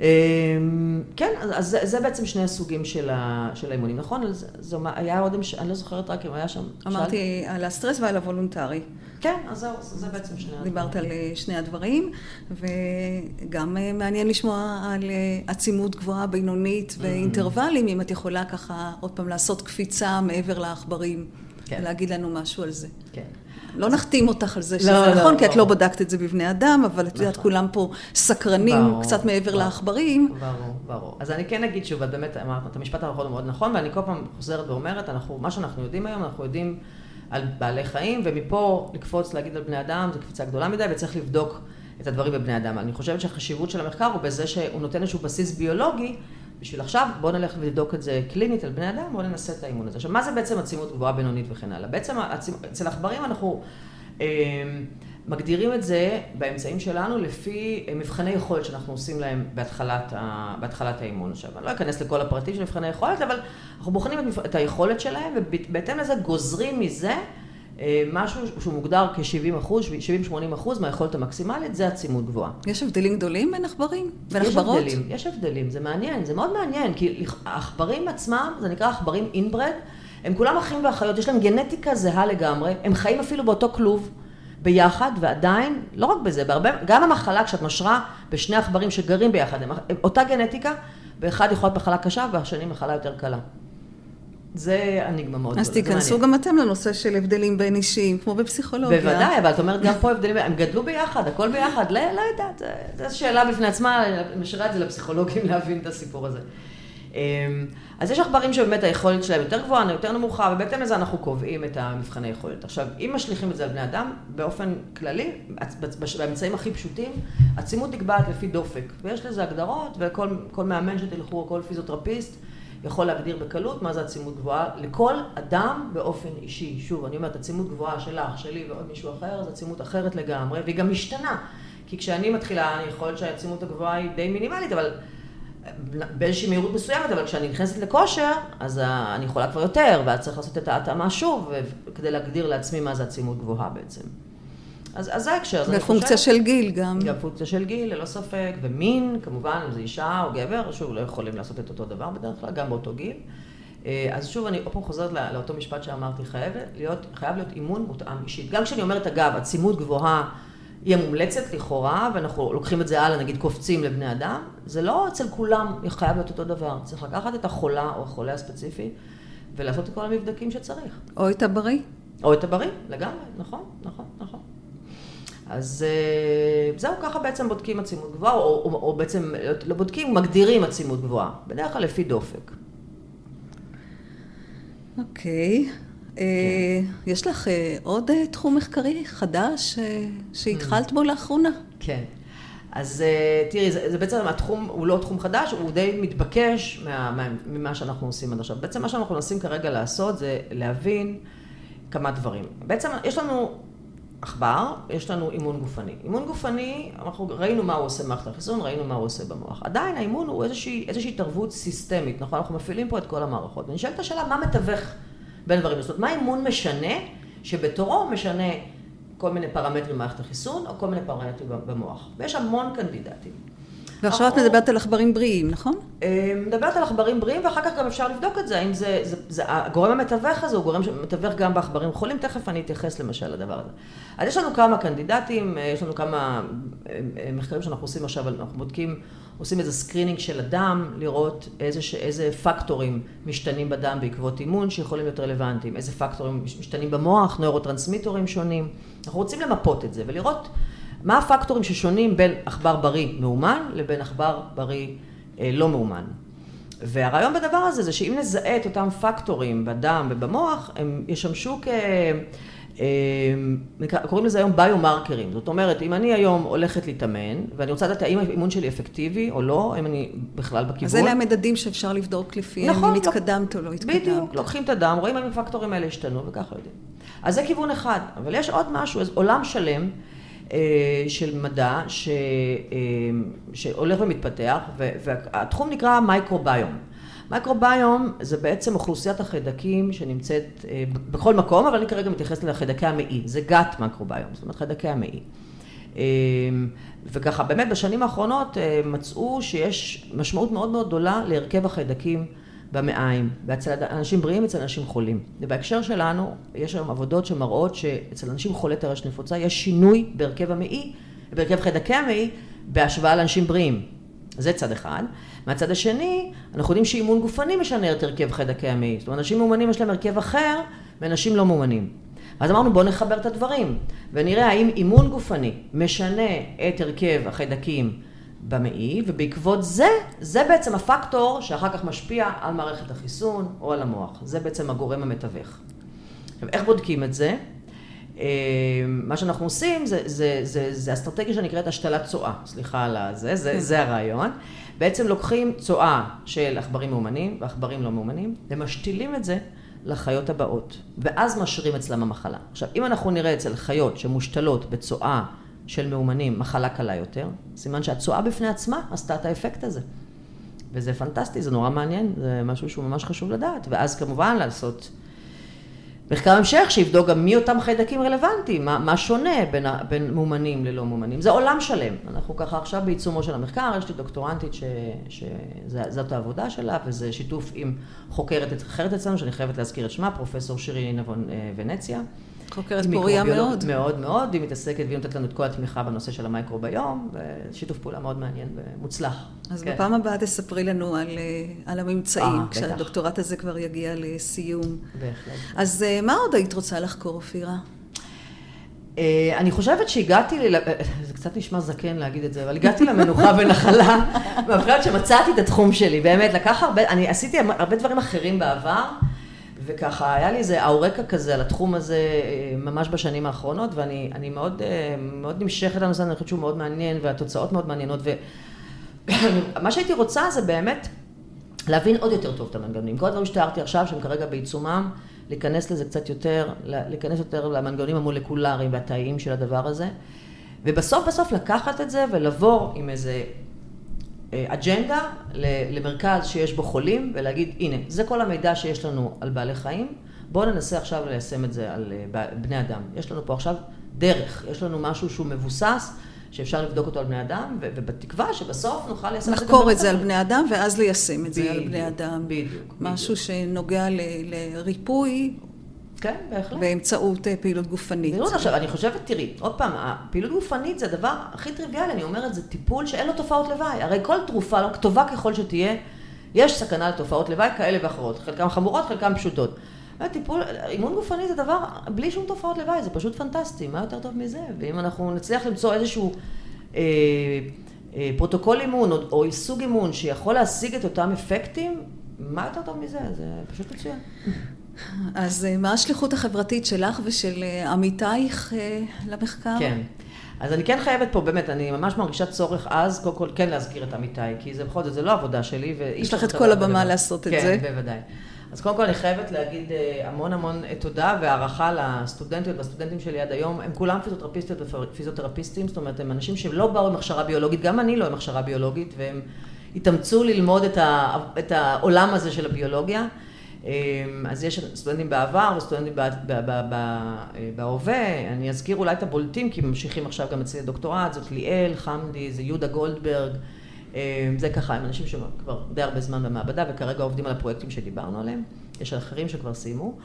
אמ, כן, אז זה, זה בעצם שני הסוגים של, ה, של האימונים, נכון? זה, זה היה עוד, אני לא זוכרת רק אם היה שם... אמרתי שאל... על הסטרס ועל הוולונטרי. כן, אז זהו, זה בעצם שני הדברים. דיברת על אה, שני הדברים, וגם אה, מעניין לשמוע על אה, עצימות גבוהה, בינונית mm-hmm. ואינטרוולים, אם את יכולה ככה עוד פעם לעשות קפיצה מעבר לעכברים, כן. ולהגיד לנו משהו על זה. כן. לא נחתים אותך על זה לא, שזה לא, נכון, לא, כי את לא בדקת את זה בבני אדם, אבל את יודעת, נכון. כולם פה סקרנים ברור, קצת מעבר ברור, לעכברים. ברור, ברור. אז אני כן אגיד שוב, את באמת אמרת את המשפט האחרון מאוד נכון, ואני כל פעם חוזרת ואומרת, אנחנו, מה שאנחנו יודעים היום, אנחנו יודעים על בעלי חיים, ומפה לקפוץ להגיד על בני אדם, זו קפיצה גדולה מדי, וצריך לבדוק את הדברים בבני אדם. אני חושבת שהחשיבות של המחקר הוא בזה שהוא נותן איזשהו בסיס ביולוגי, בשביל עכשיו בואו נלך ונבדוק את זה קלינית על בני אדם, בואו ננסה את האימון הזה. עכשיו, מה זה בעצם עצימות גבוהה בינונית וכן הלאה? בעצם אצל עכברים אנחנו אה, מגדירים את זה באמצעים שלנו לפי מבחני יכולת שאנחנו עושים להם בהתחלת, ה, בהתחלת האימון. עכשיו, אני לא אכנס לכל הפרטים של מבחני יכולת, אבל אנחנו בוחנים את, את היכולת שלהם, ובהתאם לזה גוזרים מזה אה, משהו שהוא מוגדר כ-70 אחוז, 70-80 אחוז מהיכולת המקסימלית, זה עצימות גבוהה. יש הבדלים גדולים בין עכברים? בין עכברות? יש הבדלים, יש הבדלים, זה מעניין, זה מאוד מעניין, כי העכברים עצמם, זה נקרא עכברים אינברד, הם כולם אחים ואחיות, יש להם גנטיקה זהה לגמרי, הם חיים אפילו באותו כלוב. ביחד, ועדיין, לא רק בזה, בהרבה, גם המחלה, כשאת משרה בשני עכברים שגרים ביחד, הם, אותה גנטיקה, ואחד יכול להיות מחלה קשה, והשני מחלה יותר קלה. זה אניגמה מאוד גדולה. אז תיכנסו גם אתם לנושא של הבדלים בין אישיים, כמו בפסיכולוגיה. בוודאי, אבל את אומרת גם פה הבדלים, הם גדלו ביחד, הכל ביחד, לא, לא יודעת, זו שאלה בפני עצמה, אני משאירה את זה לפסיכולוגים להבין את הסיפור הזה. אמ, אז יש עכברים שבאמת היכולת שלהם יותר גבוהה, יותר נמוכה, ובהתאם לזה אנחנו קובעים את המבחני יכולת. עכשיו, אם משליכים את זה על בני אדם, באופן כללי, באמצעים הכי פשוטים, עצימות נקבעת לפי דופק, ויש לזה הגדרות, וכל מאמן שתלכו, או כל פיזיותרפיסט, יכול להגדיר בקלות מה זה עצימות גבוהה לכל אדם באופן אישי. שוב, אני אומרת, עצימות גבוהה שלך, שלי ועוד מישהו אחר, זו עצימות אחרת לגמרי, והיא גם משתנה. כי כשאני מתחילה, אני יכול להיות שהעצימות הגבוהה היא די מינימלית, אבל באיזושהי מהירות מסוימת, אבל כשאני נכנסת לכושר, אז אני יכולה כבר יותר, ואז צריך לעשות את ההתאמה שוב, כדי להגדיר לעצמי מה זה עצימות גבוהה בעצם. אז, אז זה ההקשר. ופונקציה של גיל גם. גם פונקציה של גיל, ללא ספק, ומין, כמובן, אם זה אישה או גבר, שוב, לא יכולים לעשות את אותו דבר בדרך כלל, גם באותו גיל. אה, אז שוב, אני עוד פעם חוזרת לאותו משפט שאמרתי, חייב להיות, חייב להיות אימון מותאם אישית. גם כשאני אומרת, אגב, עצימות גבוהה היא המומלצת לכאורה, ואנחנו לוקחים את זה הלאה, נגיד קופצים לבני אדם, זה לא אצל כולם חייב להיות אותו דבר. צריך לקחת את החולה או החולה הספציפי, ולעשות את כל המבדקים שצריך. או את הבריא. או את הבריא, לגמרי, נכון, נכון, נכון. אז אה, זהו, ככה בעצם בודקים עצימות גבוהה, או, או, או בעצם לא בודקים, מגדירים עצימות גבוהה, בדרך כלל לפי דופק. אוקיי. Okay. כן. יש לך אה, עוד אה, תחום מחקרי חדש שהתחלת בו לאחרונה? כן. אז תראי, זה, זה בעצם התחום, הוא לא תחום חדש, הוא די מתבקש מה, מה, ממה שאנחנו עושים עד עכשיו. בעצם מה שאנחנו מנסים כרגע לעשות זה להבין כמה דברים. בעצם יש לנו עכבר, יש לנו אימון גופני. אימון גופני, אנחנו ראינו מה הוא עושה במערכת החיסון, ראינו מה הוא עושה במוח. עדיין האימון הוא איזושהי, איזושהי התערבות סיסטמית, נכון? אנחנו מפעילים פה את כל המערכות. ונשאלת השאלה, מה מתווך בין דברים? זאת אומרת, מה האימון משנה, שבתורו משנה כל מיני פרמטרים במערכת החיסון, או כל מיני פרמטרים במוח. ויש המון קנדידטים. ועכשיו את מדברת על עכברים בריאים, נכון? אה, מדברת על עכברים בריאים, ואחר כך גם אפשר לבדוק את זה, האם זה, זה, זה, הגורם המתווך הזה הוא גורם שמתווך גם בעכברים חולים, תכף אני אתייחס למשל לדבר הזה. אז יש לנו כמה קנדידטים, אה, יש לנו כמה אה, מחקרים שאנחנו עושים עכשיו, אנחנו בודקים, עושים איזה screening של הדם, לראות איזה, איזה פקטורים משתנים בדם בעקבות אימון שיכולים להיות רלוונטיים, איזה פקטורים משתנים במוח, נוירוטרנסמיטורים שונים. אנחנו רוצים למפות את זה ולראות מה הפקטורים ששונים בין עכבר בריא מאומן לבין עכבר בריא אה, לא מאומן. והרעיון בדבר הזה זה שאם נזהה את אותם פקטורים בדם ובמוח, הם ישמשו כ... אה, קוראים לזה היום ביומרקרים. זאת אומרת, אם אני היום הולכת להתאמן, ואני רוצה לדעת האם האימון שלי אפקטיבי או לא, האם אני בכלל בכיוון. אז אלה המדדים שאפשר לבדוק לפיהם, נכון, אם לא. התקדמת או לא התקדמת. בדיוק, לוקחים את הדם, רואים אם הפקטורים האלה השתנו, וככה יודעים. אז זה כיוון אחד. אבל יש עוד משהו, עולם שלם. אה, של מדע ש, אה, שהולך ומתפתח, והתחום נקרא מייקרוביום. מייקרוביום זה בעצם אוכלוסיית החיידקים שנמצאת אה, בכל מקום, אבל אני כרגע מתייחסת לחיידקי המעי, זה גת מייקרוביום, זאת אומרת חיידקי המעי. וככה באמת בשנים האחרונות מצאו שיש משמעות מאוד מאוד גדולה להרכב החיידקים במעיים, ואצל אנשים בריאים, אצל אנשים חולים. ובהקשר שלנו, יש היום עבודות שמראות שאצל אנשים חולי טרשת נפוצה יש שינוי בהרכב המעי, בהרכב חיידקי המעי, בהשוואה לאנשים בריאים. זה צד אחד. מהצד השני, אנחנו יודעים שאימון גופני משנה את הרכב חיידקי המעי. זאת אומרת, אנשים מאומנים יש להם הרכב אחר, ואנשים לא מאומנים. אז אמרנו בואו נחבר את הדברים, ונראה האם אימון גופני משנה את הרכב החיידקים במעי, ובעקבות זה, זה בעצם הפקטור שאחר כך משפיע על מערכת החיסון או על המוח. זה בעצם הגורם המתווך. עכשיו, איך בודקים את זה? אה, מה שאנחנו עושים זה, זה, זה, זה אסטרטגיה שנקראת השתלת צואה, סליחה על זה, זה, כן. זה הרעיון. בעצם לוקחים צואה של עכברים מאומנים ועכברים לא מאומנים, ומשתילים את זה לחיות הבאות, ואז משרים אצלם המחלה. עכשיו, אם אנחנו נראה אצל חיות שמושתלות בצואה של מאומנים מחלה קלה יותר, סימן שהצואה בפני עצמה עשתה את האפקט הזה. וזה פנטסטי, זה נורא מעניין, זה משהו שהוא ממש חשוב לדעת. ואז כמובן לעשות מחקר המשך שיבדוק גם מי אותם חיידקים רלוונטיים, מה, מה שונה בין, בין מאומנים ללא מאומנים. זה עולם שלם. אנחנו ככה עכשיו בעיצומו של המחקר, יש לי דוקטורנטית שזאת העבודה שלה, וזה שיתוף עם חוקרת אחרת אצלנו, שאני חייבת להזכיר את שמה, פרופסור שירי נבון אה, ונציה. חוקרת פוריה מאוד. מאוד מאוד, היא מתעסקת והיא נותנת לנו את כל התמיכה בנושא של המייקרוביום, ושיתוף פעולה מאוד מעניין ומוצלח. אז כן. בפעם הבאה תספרי לנו על, אה, על הממצאים, 아, כשהדוקטורט בטח. הזה כבר יגיע לסיום. בהחלט. אז אה, מה עוד היית רוצה לחקור, אופירה? אה, אני חושבת שהגעתי, ל... זה קצת נשמע זקן להגיד את זה, אבל הגעתי למנוחה ונחלה, מהבחינת שמצאתי את התחום שלי, באמת, לקח הרבה, אני עשיתי הרבה דברים אחרים בעבר. וככה, היה לי איזה אאורקה כזה על התחום הזה אה, ממש בשנים האחרונות, ואני מאוד, אה, מאוד נמשכת לנושא, אני חושבת שהוא מאוד מעניין, והתוצאות מאוד מעניינות, ומה שהייתי רוצה זה באמת להבין עוד יותר טוב את המנגנונים. כל הדברים שתיארתי עכשיו, שהם כרגע בעיצומם, להיכנס לזה קצת יותר, להיכנס יותר למנגנונים המולקולריים והתאיים של הדבר הזה, ובסוף בסוף לקחת את זה ולבוא עם איזה אג'נדה למרכז שיש בו חולים ולהגיד, הנה, זה כל המידע שיש לנו על בעלי חיים, בואו ננסה עכשיו ליישם את זה על אה, בני אדם. יש לנו פה עכשיו דרך, יש לנו משהו שהוא מבוסס, שאפשר לבדוק אותו על בני אדם, ובתקווה שבסוף נוכל ליישם את זה. לחקור את זה על בני אדם, ואז ליישם את זה על בני אדם. בדיוק. משהו שנוגע לריפוי כן, בהחלט. באמצעות אה, פעילות גופנית. פעילות עכשיו, אני חושבת, תראי, עוד פעם, הפעילות גופנית זה הדבר הכי טריוויאלי, אני אומרת, זה טיפול שאין לו תופעות לוואי. הרי כל תרופה, לא, טובה ככל שתהיה, יש סכנה לתופעות לוואי כאלה ואחרות. חלקן חמורות, חלקן פשוטות. טיפול, אימון גופני זה דבר בלי שום תופעות לוואי, זה פשוט פנטסטי, מה יותר טוב מזה? ואם אנחנו נצליח למצוא איזשהו אה, אה, פרוטוקול אימון או, או סוג אימון שיכול להשיג את אותם אפקטים, מה יותר טוב מזה? זה פשוט מצוין. אז אה, מה השליחות החברתית שלך ושל אה, עמיתייך אה, למחקר? כן. אז אני כן חייבת פה, באמת, אני ממש מרגישה צורך אז, קודם כל כן להזכיר את עמיתיי, כי זה בכל זאת, זה לא עבודה שלי, יש לך את כל הבמה לעשות את כן, זה. כן, בוודאי. אז קודם כל אני חייבת להגיד המון המון תודה והערכה לסטודנטיות והסטודנטים שלי עד היום. הם כולם פיזיותרפיסטיות ופיזיותרפיסטים, זאת אומרת, הם אנשים שלא באו עם הכשרה ביולוגית, גם אני לא עם הכשרה ביולוגית, והם התאמצו ללמוד את, ה, את העולם הזה של הביולוגיה. אמ, אז יש סטודנטים בעבר וסטודנטים בהווה, אני אזכיר אולי את הבולטים, כי ממשיכים עכשיו גם אצלי הדוקטורט, זאת ליאל, חמדי, זה יהודה גולדברג, אמ, זה ככה, הם אנשים שכבר די הרבה זמן במעבדה וכרגע עובדים על הפרויקטים שדיברנו עליהם, יש אחרים שכבר סיימו.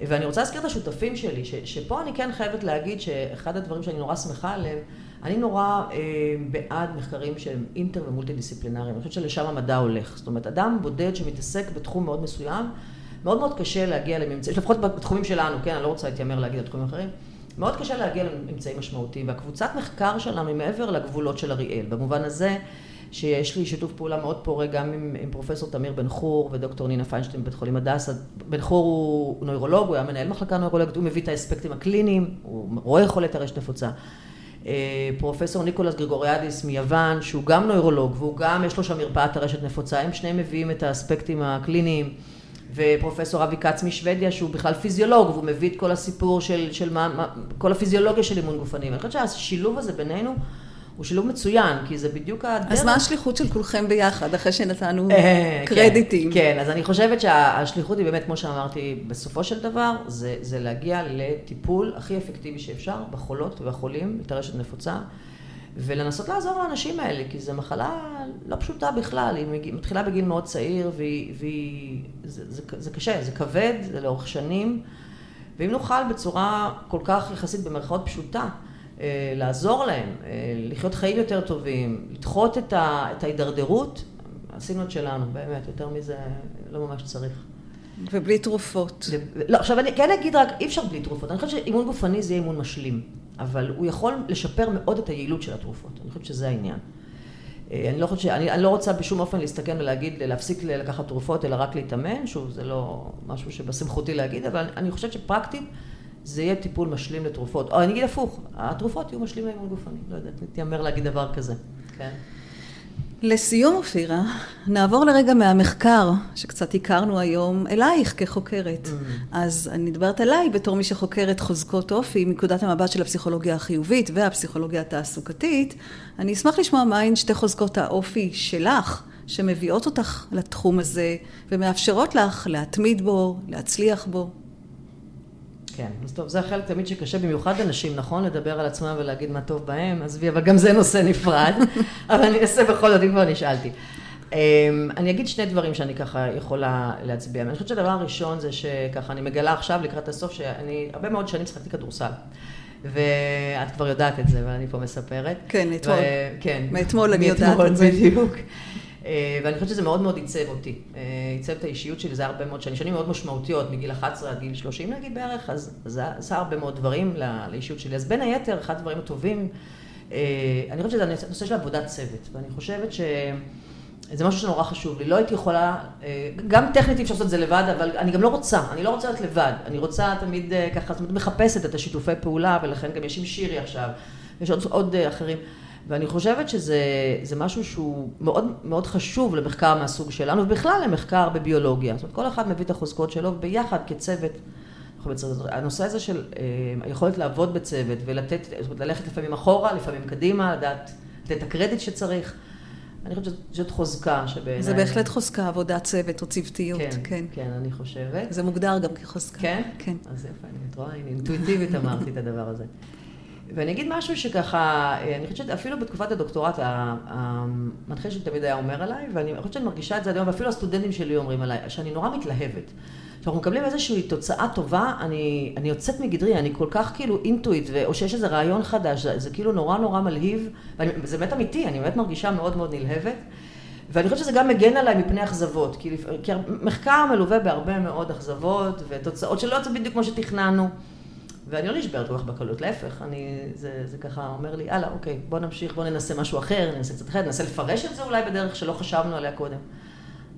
ואני רוצה להזכיר את השותפים שלי, ש, שפה אני כן חייבת להגיד שאחד הדברים שאני נורא שמחה עליהם, אני נורא אה, בעד מחקרים שהם אינטר ומולטי דיסציפלינריים, אני חושבת שלשם המדע הולך. זאת אומרת, אדם בודד שמתעסק בתחום מאוד מסוים, מאוד מאוד קשה להגיע לממצאים, לפחות בתחומים שלנו, כן, אני לא רוצה להתיימר להגיד על תחומים אחרים, מאוד קשה להגיע לממצאים משמעותיים, והקבוצת מחקר שלנו היא מעבר לגבולות של אריאל. במובן הזה, שיש לי שיתוף פעולה מאוד פורה גם עם, עם פרופסור תמיר בן חור ודוקטור נינה פיינשטיין בבית חולים הדסה. בן חור הוא נוירולוג, הוא היה מנהל מחלקה נוירולוגית, הוא מביא את האספקטים הקליניים, הוא רואה חולי טרשת נפוצה. אה, פרופסור ניקולס גרגוריאדיס מיוון, שהוא גם נוירולוג, והוא גם, יש לו שם מרפאת טרשת נפוצה, הם שניהם מביאים את האספקטים הקליניים. ופרופסור אבי כץ משוודיה, שהוא בכלל פיזיולוג, והוא מביא את כל הסיפור של, של מה, מה, כל הפיזיולוגיה של אימון גופני. ואני חושבת שהשילוב הזה בינינו הוא שילוב מצוין, כי זה בדיוק הדרך. אז מה השליחות של כולכם ביחד, אחרי שנתנו אה, קרדיטים? כן, כן, אז אני חושבת שהשליחות היא באמת, כמו שאמרתי, בסופו של דבר, זה, זה להגיע לטיפול הכי אפקטיבי שאפשר בחולות ובחולים, בטרשת נפוצה. ולנסות לעזור לאנשים האלה, כי זו מחלה לא פשוטה בכלל, היא מתחילה בגיל מאוד צעיר, והיא, והיא זה, זה, זה קשה, זה כבד, זה לאורך שנים, ואם נוכל בצורה כל כך יחסית במרכאות פשוטה, אה, לעזור להם, אה, לחיות חיים יותר טובים, לדחות את, ה, את ההידרדרות, עשינו את שלנו, באמת, יותר מזה לא ממש צריך. ובלי תרופות. לא, עכשיו אני כן אגיד רק, אי אפשר בלי תרופות. אני חושבת שאימון גופני זה יהיה אימון משלים. אבל הוא יכול לשפר מאוד את היעילות של התרופות. אני חושבת שזה העניין. אה, אני לא, חושב, אני, אני לא רוצה בשום אופן להסתכן ולהגיד, להפסיק לקחת תרופות, אלא רק להתאמן. שוב, זה לא משהו שבסמכותי להגיד, אבל אני חושבת שפרקטית זה יהיה טיפול משלים לתרופות. או אני אגיד הפוך, התרופות יהיו משלים לאימון גופני. לא יודעת, נתיימר להגיד דבר כזה. כן. לסיום, אופירה, נעבור לרגע מהמחקר, שקצת הכרנו היום, אלייך כחוקרת. Mm. אז אני מדברת עליי בתור מי שחוקרת חוזקות אופי, מנקודת המבט של הפסיכולוגיה החיובית והפסיכולוגיה התעסוקתית. אני אשמח לשמוע מהן שתי חוזקות האופי שלך, שמביאות אותך לתחום הזה, ומאפשרות לך להתמיד בו, להצליח בו. כן, אז טוב, זה החלק תמיד שקשה במיוחד לנשים, נכון? לדבר על עצמם ולהגיד מה טוב בהם, עזבי, אבל גם זה נושא נפרד, אבל אני אעשה בכל זאת, אם כבר נשאלתי. אמ, אני אגיד שני דברים שאני ככה יכולה להצביע. אני חושבת שהדבר הראשון זה שככה, אני מגלה עכשיו לקראת הסוף, שאני הרבה מאוד שנים שחקתי כדורסל. ואת כבר יודעת את זה, ואני פה מספרת. כן, אתמול. כן. מאתמול אני יודעת את זה. בדיוק. אה, ואני חושבת שזה מאוד מאוד עיצב אותי. אה, עיצב את האישיות שלי, זה הרבה מאוד שנים, שנים מאוד משמעותיות, מגיל 11 עד גיל 30 נגיד בערך, אז זה עשה הרבה מאוד דברים לאישיות שלי. אז בין היתר, אחד הדברים הטובים, אה, אני חושבת שזה הנושא של עבודת צוות, ואני חושבת ש... זה משהו שנורא חשוב לי. לא הייתי יכולה, גם טכנית אי אפשר לעשות את זה לבד, אבל אני גם לא רוצה, אני לא רוצה להיות לבד. אני רוצה תמיד ככה, זאת אומרת, מחפשת את השיתופי פעולה, ולכן גם יש עם שירי עכשיו, יש עוד, עוד אחרים. ואני חושבת שזה משהו שהוא מאוד, מאוד חשוב למחקר מהסוג שלנו, ובכלל למחקר בביולוגיה. זאת אומרת, כל אחד מביא את החוזקות שלו, ביחד כצוות. הנושא הזה של אה, היכולת לעבוד בצוות ולתת, זאת אומרת, ללכת לפעמים אחורה, לפעמים קדימה, לדעת, לתת את הקרדיט שצריך. אני חושבת שזאת חוזקה שבעיניי... זה בהחלט חוזקה, עבודת צוות או צוותיות, כן. כן, כן, אני חושבת. זה מוגדר גם כחוזקה. כן? כן. אז יפה, אני רואה, אינטואיטיבית אמרתי את הדבר הזה. ואני אגיד משהו שככה, אה, אני חושבת שאפילו בתקופת הדוקטורט, המנחה שלי תמיד היה אומר עליי, ואני חושבת שאני מרגישה את זה עד היום, ואפילו הסטודנטים שלי אומרים עליי, שאני נורא מתלהבת. כשאנחנו מקבלים איזושהי תוצאה טובה, אני, אני יוצאת מגדרי, אני כל כך כאילו אינטואיט, או שיש איזה רעיון חדש, זה, זה כאילו נורא נורא מלהיב, וזה באמת אמיתי, אני באמת מרגישה מאוד מאוד נלהבת. ואני חושבת שזה גם מגן עליי מפני אכזבות, כי, כי מחקר מלווה בהרבה מאוד אכזבות ותוצאות שלא יוצאות בדיוק כמו שתכננו. ואני לא נשברת כל כך בקלות, להפך, אני, זה, זה ככה אומר לי, הלאה, אוקיי, בוא נמשיך, בוא ננסה משהו אחר, ננסה קצת אחרת, ננסה לפרש את זה אולי בדרך שלא חשבנו עליה קודם.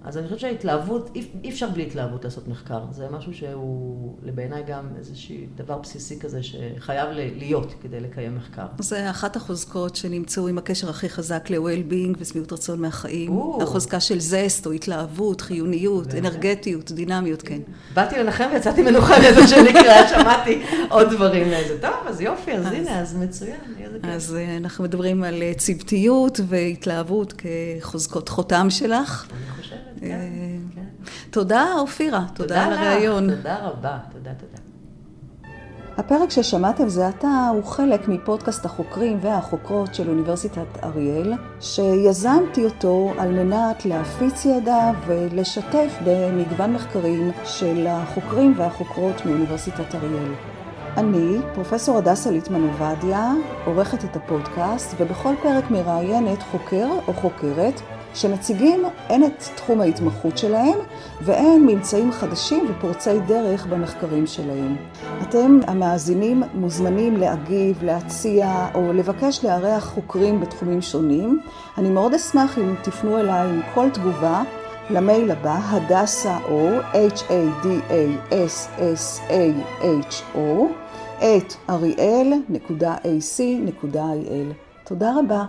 אז אני חושבת שההתלהבות, אי, אי אפשר בלי התלהבות לעשות מחקר. זה משהו שהוא בעיניי גם איזשהו דבר בסיסי כזה שחייב להיות כדי לקיים מחקר. זה אחת החוזקות שנמצאו עם הקשר הכי חזק ל-well-being ושביעות רצון מהחיים. או. החוזקה של זסט או התלהבות, חיוניות, באמת. אנרגטיות, דינמיות, כן. באתי לנחם ויצאתי מנוחה לזה שנקרא, שמעתי עוד דברים לזה. טוב, אז יופי, אז, אז הנה, אז מצוין. אז אה, אנחנו מדברים על אה, צוותיות והתלהבות כחוזקות חותם שלך. אני חושבת. כן, אה, כן. תודה, אופירה. תודה על הראיון. תודה רבה. תודה, תודה. הפרק ששמעתם זה עתה הוא חלק מפודקאסט החוקרים והחוקרות של אוניברסיטת אריאל, שיזמתי אותו על מנת להפיץ ידע ולשתף במגוון מחקרים של החוקרים והחוקרות מאוניברסיטת אריאל. אני, פרופסור הדסה ליטמן עובדיה, עורכת את הפודקאסט, ובכל פרק מראיינת חוקר או חוקרת שמציגים הן את תחום ההתמחות שלהם והן ממצאים חדשים ופורצי דרך במחקרים שלהם. אתם המאזינים מוזמנים להגיב, להציע או לבקש לארח חוקרים בתחומים שונים. אני מאוד אשמח אם תפנו אליי עם כל תגובה למייל הבא, הדסה או H-A-D-A-S-S-A-H-O, את אריאל.ac.il. תודה רבה.